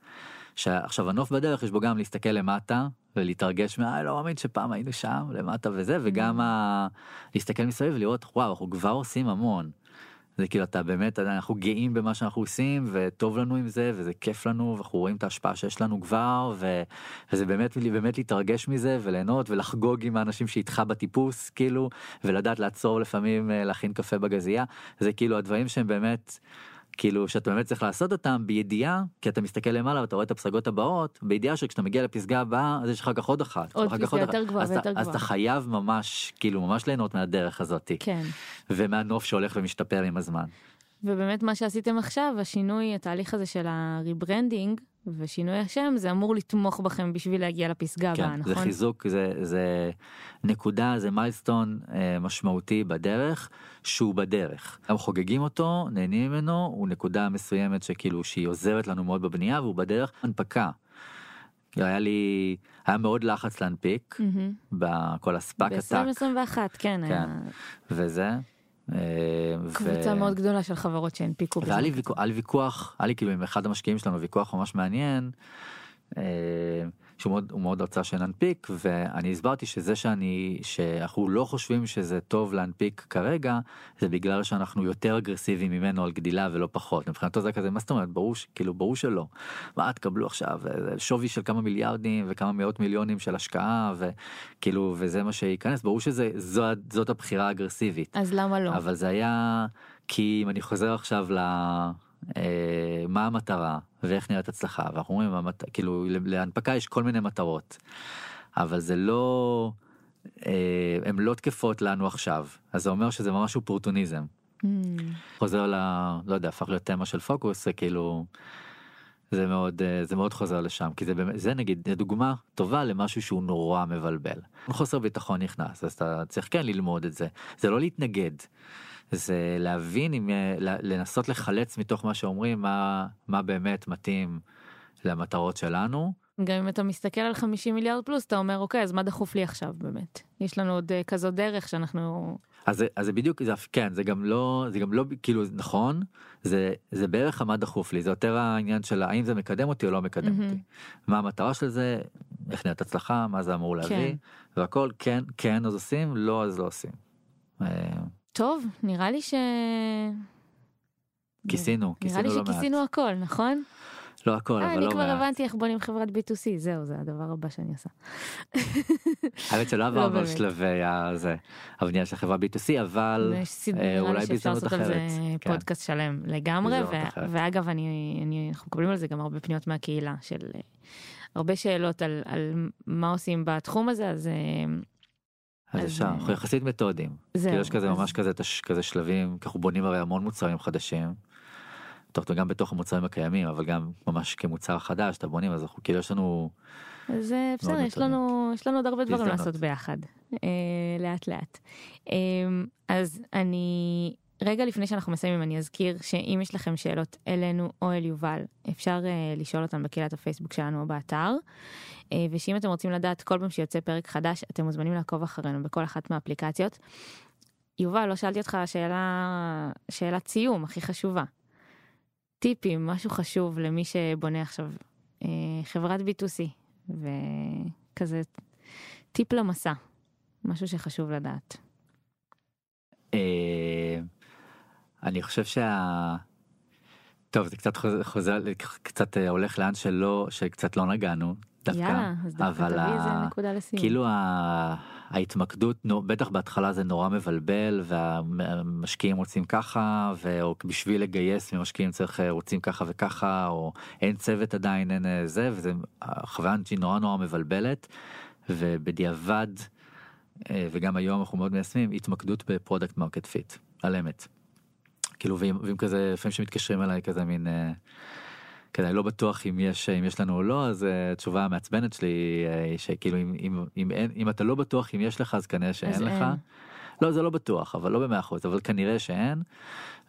שעכשיו הנוף בדרך יש בו גם להסתכל למטה ולהתרגש מה "אה, לא מאמין שפעם היינו שם למטה וזה וגם ה... להסתכל מסביב ולראות וואו אנחנו כבר עושים המון. זה כאילו אתה באמת אנחנו גאים במה שאנחנו עושים וטוב לנו עם זה וזה כיף לנו ואנחנו רואים את ההשפעה שיש לנו כבר ו... וזה באמת באמת להתרגש מזה וליהנות ולחגוג עם האנשים שאיתך בטיפוס כאילו ולדעת לעצור לפעמים אה, להכין קפה בגזייה זה כאילו הדברים שהם באמת. כאילו שאתה באמת צריך לעשות אותם בידיעה כי אתה מסתכל למעלה ואתה רואה את הפסגות הבאות בידיעה שכשאתה מגיע לפסגה הבאה אז יש לך כך עוד אחת עוד פסגה יותר. גבוהה ויותר אתה- אז גבוהה. אתה חייב ממש כאילו ממש ליהנות מהדרך הזאתי כן. ומהנוף שהולך ומשתפר עם הזמן. ובאמת מה שעשיתם עכשיו השינוי התהליך הזה של ה rebranding ושינוי השם זה אמור לתמוך בכם בשביל להגיע לפסגה הבאה כן, זה נכון? חיזוק זה זה נקודה זה milestone אה, משמעותי בדרך שהוא בדרך. גם חוגגים אותו נהנים ממנו הוא נקודה מסוימת שכאילו שהיא עוזרת לנו מאוד בבנייה והוא בדרך הנפקה. היה לי היה מאוד לחץ להנפיק מהמם. בכל ה SPAC attack ב-2021 כן, כן. היה וזה. אה, ו- קבוצה מאוד גדולה של חברות שהנפיקו. והיה בזמן לי קצר. ויכוח, היה לי ויכוח, היה לי כאילו עם אחד המשקיעים שלנו ויכוח ממש מעניין, אה, שהוא מאוד, מאוד רצה שננפיק ואני הסברתי שזה שאני שאנחנו לא חושבים שזה טוב להנפיק כרגע זה בגלל שאנחנו יותר אגרסיביים ממנו על גדילה ולא פחות. מבחינתו זה כזה מה זאת אומרת? ברור כאילו ברור שלא. מה תקבלו עכשיו אה, שווי של כמה מיליארדים וכמה מאות מיליונים של השקעה וכאילו וזה מה שייכנס. ברור שזה זו, זאת הבחירה האגרסיבית. אז למה לא? אבל זה היה כי אם אני חוזר עכשיו ל... אה, מה המטרה ואיך נראית הצלחה ואנחנו אומרים המת... כאילו להנפקה יש כל מיני מטרות אבל זה לא אה, הן לא תקפות לנו עכשיו אז זה אומר שזה ממש אופורטוניזם. Mm. חוזר ל... לא יודע הפך להיות תמה של פוקוס זה כאילו. זה מאוד אה, זה מאוד חוזר לשם כי זה באמת זה נגיד דוגמה טובה למשהו שהוא נורא מבלבל. חוסר ביטחון נכנס אז אתה צריך כן ללמוד את זה זה לא להתנגד. זה להבין אם אה, לנסות לחלץ מתוך מה שאומרים מה מה באמת מתאים למטרות שלנו. גם אם אתה מסתכל על 50 מיליארד פלוס אתה אומר אוקיי אז מה דחוף לי עכשיו באמת יש לנו עוד אה, כזאת דרך שאנחנו אז אז זה בדיוק זה כן זה גם לא זה גם לא כאילו נכון זה זה בערך מה דחוף לי זה יותר העניין של האם זה מקדם אותי או לא מקדם מהמם. אותי מה המטרה של זה איך נראית הצלחה מה זה אמור להביא כן. והכל כן כן אז עושים לא אז לא עושים. אה, טוב נראה לי ש... כיסינו נראה לי כיסינו לא מעט שכיסינו הכל נכון? לא הכל אה, אבל אני לא כבר מעט. הבנתי איך בונים חברת B2C זהו זה הדבר הבא שאני עושה. האמת שלא לא עברנו על. שלבי הבנייה של חברה B2C אבל יש סד- אה, נראה אולי לי שאפשר בהזדמנות לעשות על זה אחרת. כן. פודקאסט שלם לגמרי בהזדמנות אחרת. ואגב אני, אני אנחנו מקבלים על זה גם הרבה פניות מהקהילה של אה, הרבה שאלות על, על מה עושים בתחום הזה אז אה, אז אפשר, אה, אנחנו יחסית מתודיים. זהו. יש כזה ממש כזה כזה שלבים, כי אנחנו בונים הרי המון מוצרים חדשים. תוך גם בתוך המוצרים הקיימים אבל גם ממש כמוצר חדש אתה בונים אז אנחנו כאילו יש לנו אז אה, בסדר יש. לנו יש לנו עוד הרבה דברים. לעשות ביחד אה, לאט לאט. אה, אז אני רגע לפני שאנחנו מסיימים אני אזכיר שאם יש לכם שאלות אלינו או אל יובל אפשר אה, לשאול אותם בקהילת הפייסבוק שלנו או באתר. אה, ושאם אתם רוצים לדעת כל פעם שיוצא פרק חדש אתם מוזמנים לעקוב אחרינו בכל אחת מהאפליקציות. יובל לא שאלתי אותך שאלה שאלת סיום הכי חשובה. טיפים משהו חשוב למי שבונה עכשיו אה, חברת B2C וכזה טיפ למסע משהו שחשוב לדעת. אה, אני חושב שה... טוב זה קצת חוזר, קצת אה, הולך לאן שלא שקצת לא נגענו דווקא יאללה אז דווקא תביא איזה נקודה לסיום. כאילו ה- ההתמקדות נו, בטח בהתחלה זה נורא מבלבל והמשקיעים רוצים ככה ובשביל לגייס ממשקיעים צריך אה, רוצים ככה וככה או אין צוות עדיין אין אה, זה וזה החוויה היא נורא נורא מבלבלת ובדיעבד אה, וגם היום אנחנו מאוד מיישמים התמקדות ב product market fit על אמת. כאילו ואם, ואם כזה לפעמים שמתקשרים אליי כזה מין. אה, כזה אני לא בטוח אם יש אם יש לנו או לא אז אה, התשובה המעצבנת שלי אה, היא שכאילו אם אם אם אין אם אתה לא בטוח אם יש לך אז כנראה שאין אז לך. אין. לא זה לא בטוח אבל לא במאה אחוז אבל כנראה שאין.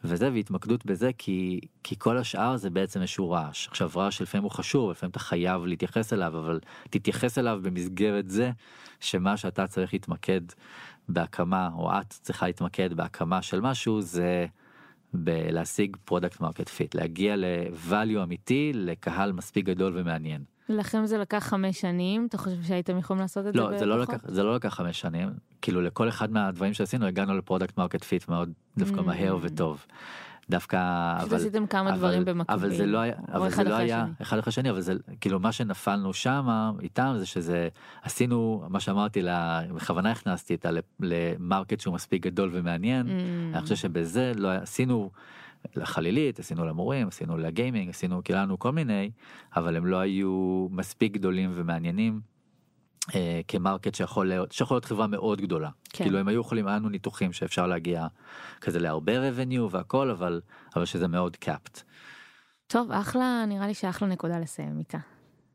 וזה והתמקדות בזה כי כי כל השאר זה בעצם איזשהו רעש עכשיו רעש לפעמים הוא חשוב לפעמים אתה חייב להתייחס אליו אבל תתייחס אליו במסגרת זה שמה שאתה צריך להתמקד בהקמה או את צריכה להתמקד בהקמה של משהו זה בלהשיג product market fit להגיע ל value אמיתי לקהל מספיק גדול ומעניין. לכם זה לקח חמש שנים אתה חושב שהייתם יכולים לעשות את זה לא זה לא? לקח זה לא לקח חמש שנים כאילו לכל אחד מהדברים שעשינו הגענו ל product market fit מאוד דווקא Mm. מהר וטוב. דווקא פשוט אבל עשיתם כמה אבל- דברים במקביל. אבל זה לא היה אבל זה לא היה השני. אחד אחרי השני אבל זה כאילו מה שנפלנו שם איתם זה שזה עשינו מה שאמרתי לה, בכוונה הכנסתי אותה למרקט שהוא מספיק גדול ומעניין. Mm. אני חושב שבזה לא עשינו לחלילית עשינו למורים עשינו לגיימינג עשינו כאילו כל מיני אבל הם לא היו מספיק גדולים ומעניינים. אה, כמרקט שיכול להיות שיכול להיות חברה מאוד גדולה כן. כאילו הם היו יכולים היה לנו ניתוחים שאפשר להגיע כזה להרבה revenue והכל אבל אבל שזה מאוד capped. טוב אחלה נראה לי שאחלה נקודה לסיים איתה.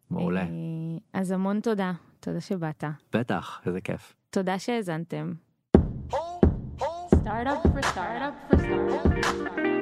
מעולה אה, אז המון תודה תודה שבאת בטח איזה כיף. תודה שהאזנתם. Startup for startup for startup for startup.